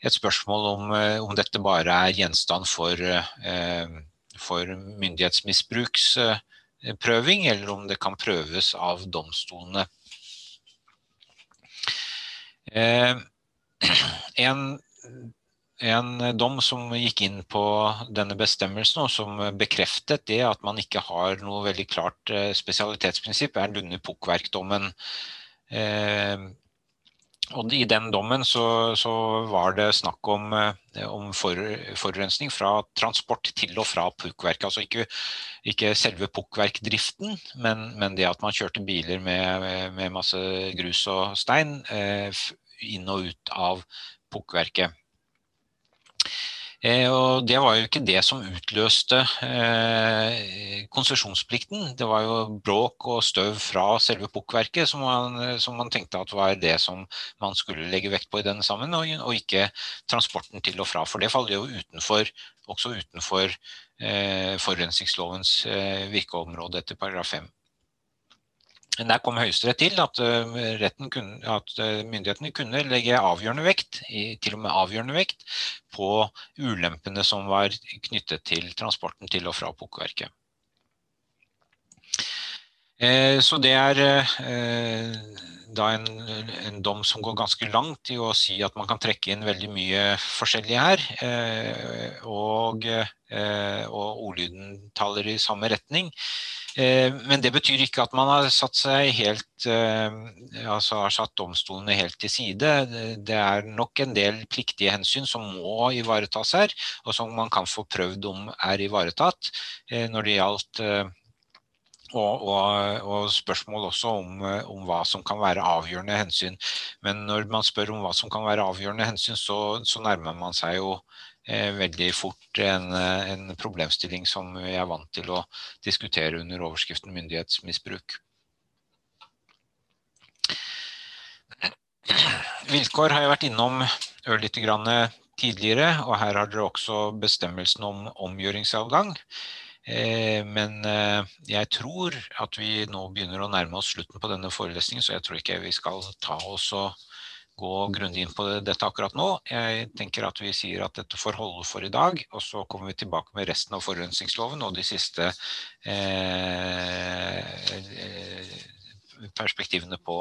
et spørsmål om, eh, om dette bare er gjenstand for, for myndighetsmisbruksprøving, eller om det kan prøves av domstolene. (clears throat) En en dom som gikk inn på denne bestemmelsen, og som bekreftet det at man ikke har noe veldig klart eh, spesialitetsprinsipp, er Lunde Pukkverk-dommen. Eh, og I den dommen så, så var det snakk om, eh, om for, forurensning fra transport til og fra pukkverket. Altså ikke, ikke selve pukkverkdriften, men, men, det at man kjørte biler med, med masse grus og stein eh, inn og ut av pukkverket. Eh, og det var jo ikke det som utløste eh, konsesjonsplikten. Det var jo bråk og støv fra selve pukkverket som, som, man tenkte at var det som man skulle legge vekt på i denne sammen, og, og ikke transporten til og fra. For det faller jo utenfor, også utenfor eh, forurensningslovens eh, virkeområde etter paragraf 5. Der kom Høyesterett til at, eh, kunne, at, eh, myndighetene kunne legge avgjørende vekt, til og med avgjørende vekt, på ulempene som var knyttet til transporten til og fra pukkverket. Eh, så det er da en, en, dom som går ganske langt i å si at man kan trekke inn veldig mye forskjellig her. Og, og ordlyden taler i samme retning. Eh, men det betyr ikke at man har satt seg helt eh, altså har satt domstolene helt til side. Det er nok en del pliktige hensyn som må ivaretas her, og som man kan få prøvd om er ivaretatt. Eh, når det gjaldt og, og, og, spørsmål også om, om, hva som kan være avgjørende hensyn. Men når man spør om hva som kan være avgjørende hensyn, så, så nærmer man seg jo veldig fort en, eh, en, problemstilling som vi er vant til å diskutere under overskriften myndighetsmisbruk. Vilkår har jeg vært innom ørlite grann tidligere, og her har dere også bestemmelsen om omgjøringsadgang. Eh, men jeg tror at vi nå begynner å nærme oss slutten på denne forelesningen, så jeg tror ikke vi skal ta oss og gå grundig inn på dette akkurat nå. Jeg tenker at vi sier at dette får holde for i dag, og så kommer vi tilbake med resten av forurensningsloven og de siste eh, perspektivene på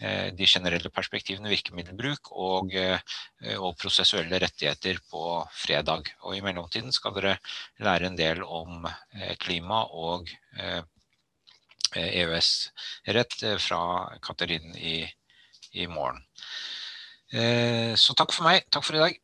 eh, de generelle perspektivene, virkemiddelbruk og, eh, og, prosessuelle rettigheter på fredag. Og I mellomtiden skal dere lære en del om eh, klima og EØS-rett fra Katarinen i, i morgen. Så takk for meg. Takk for i dag.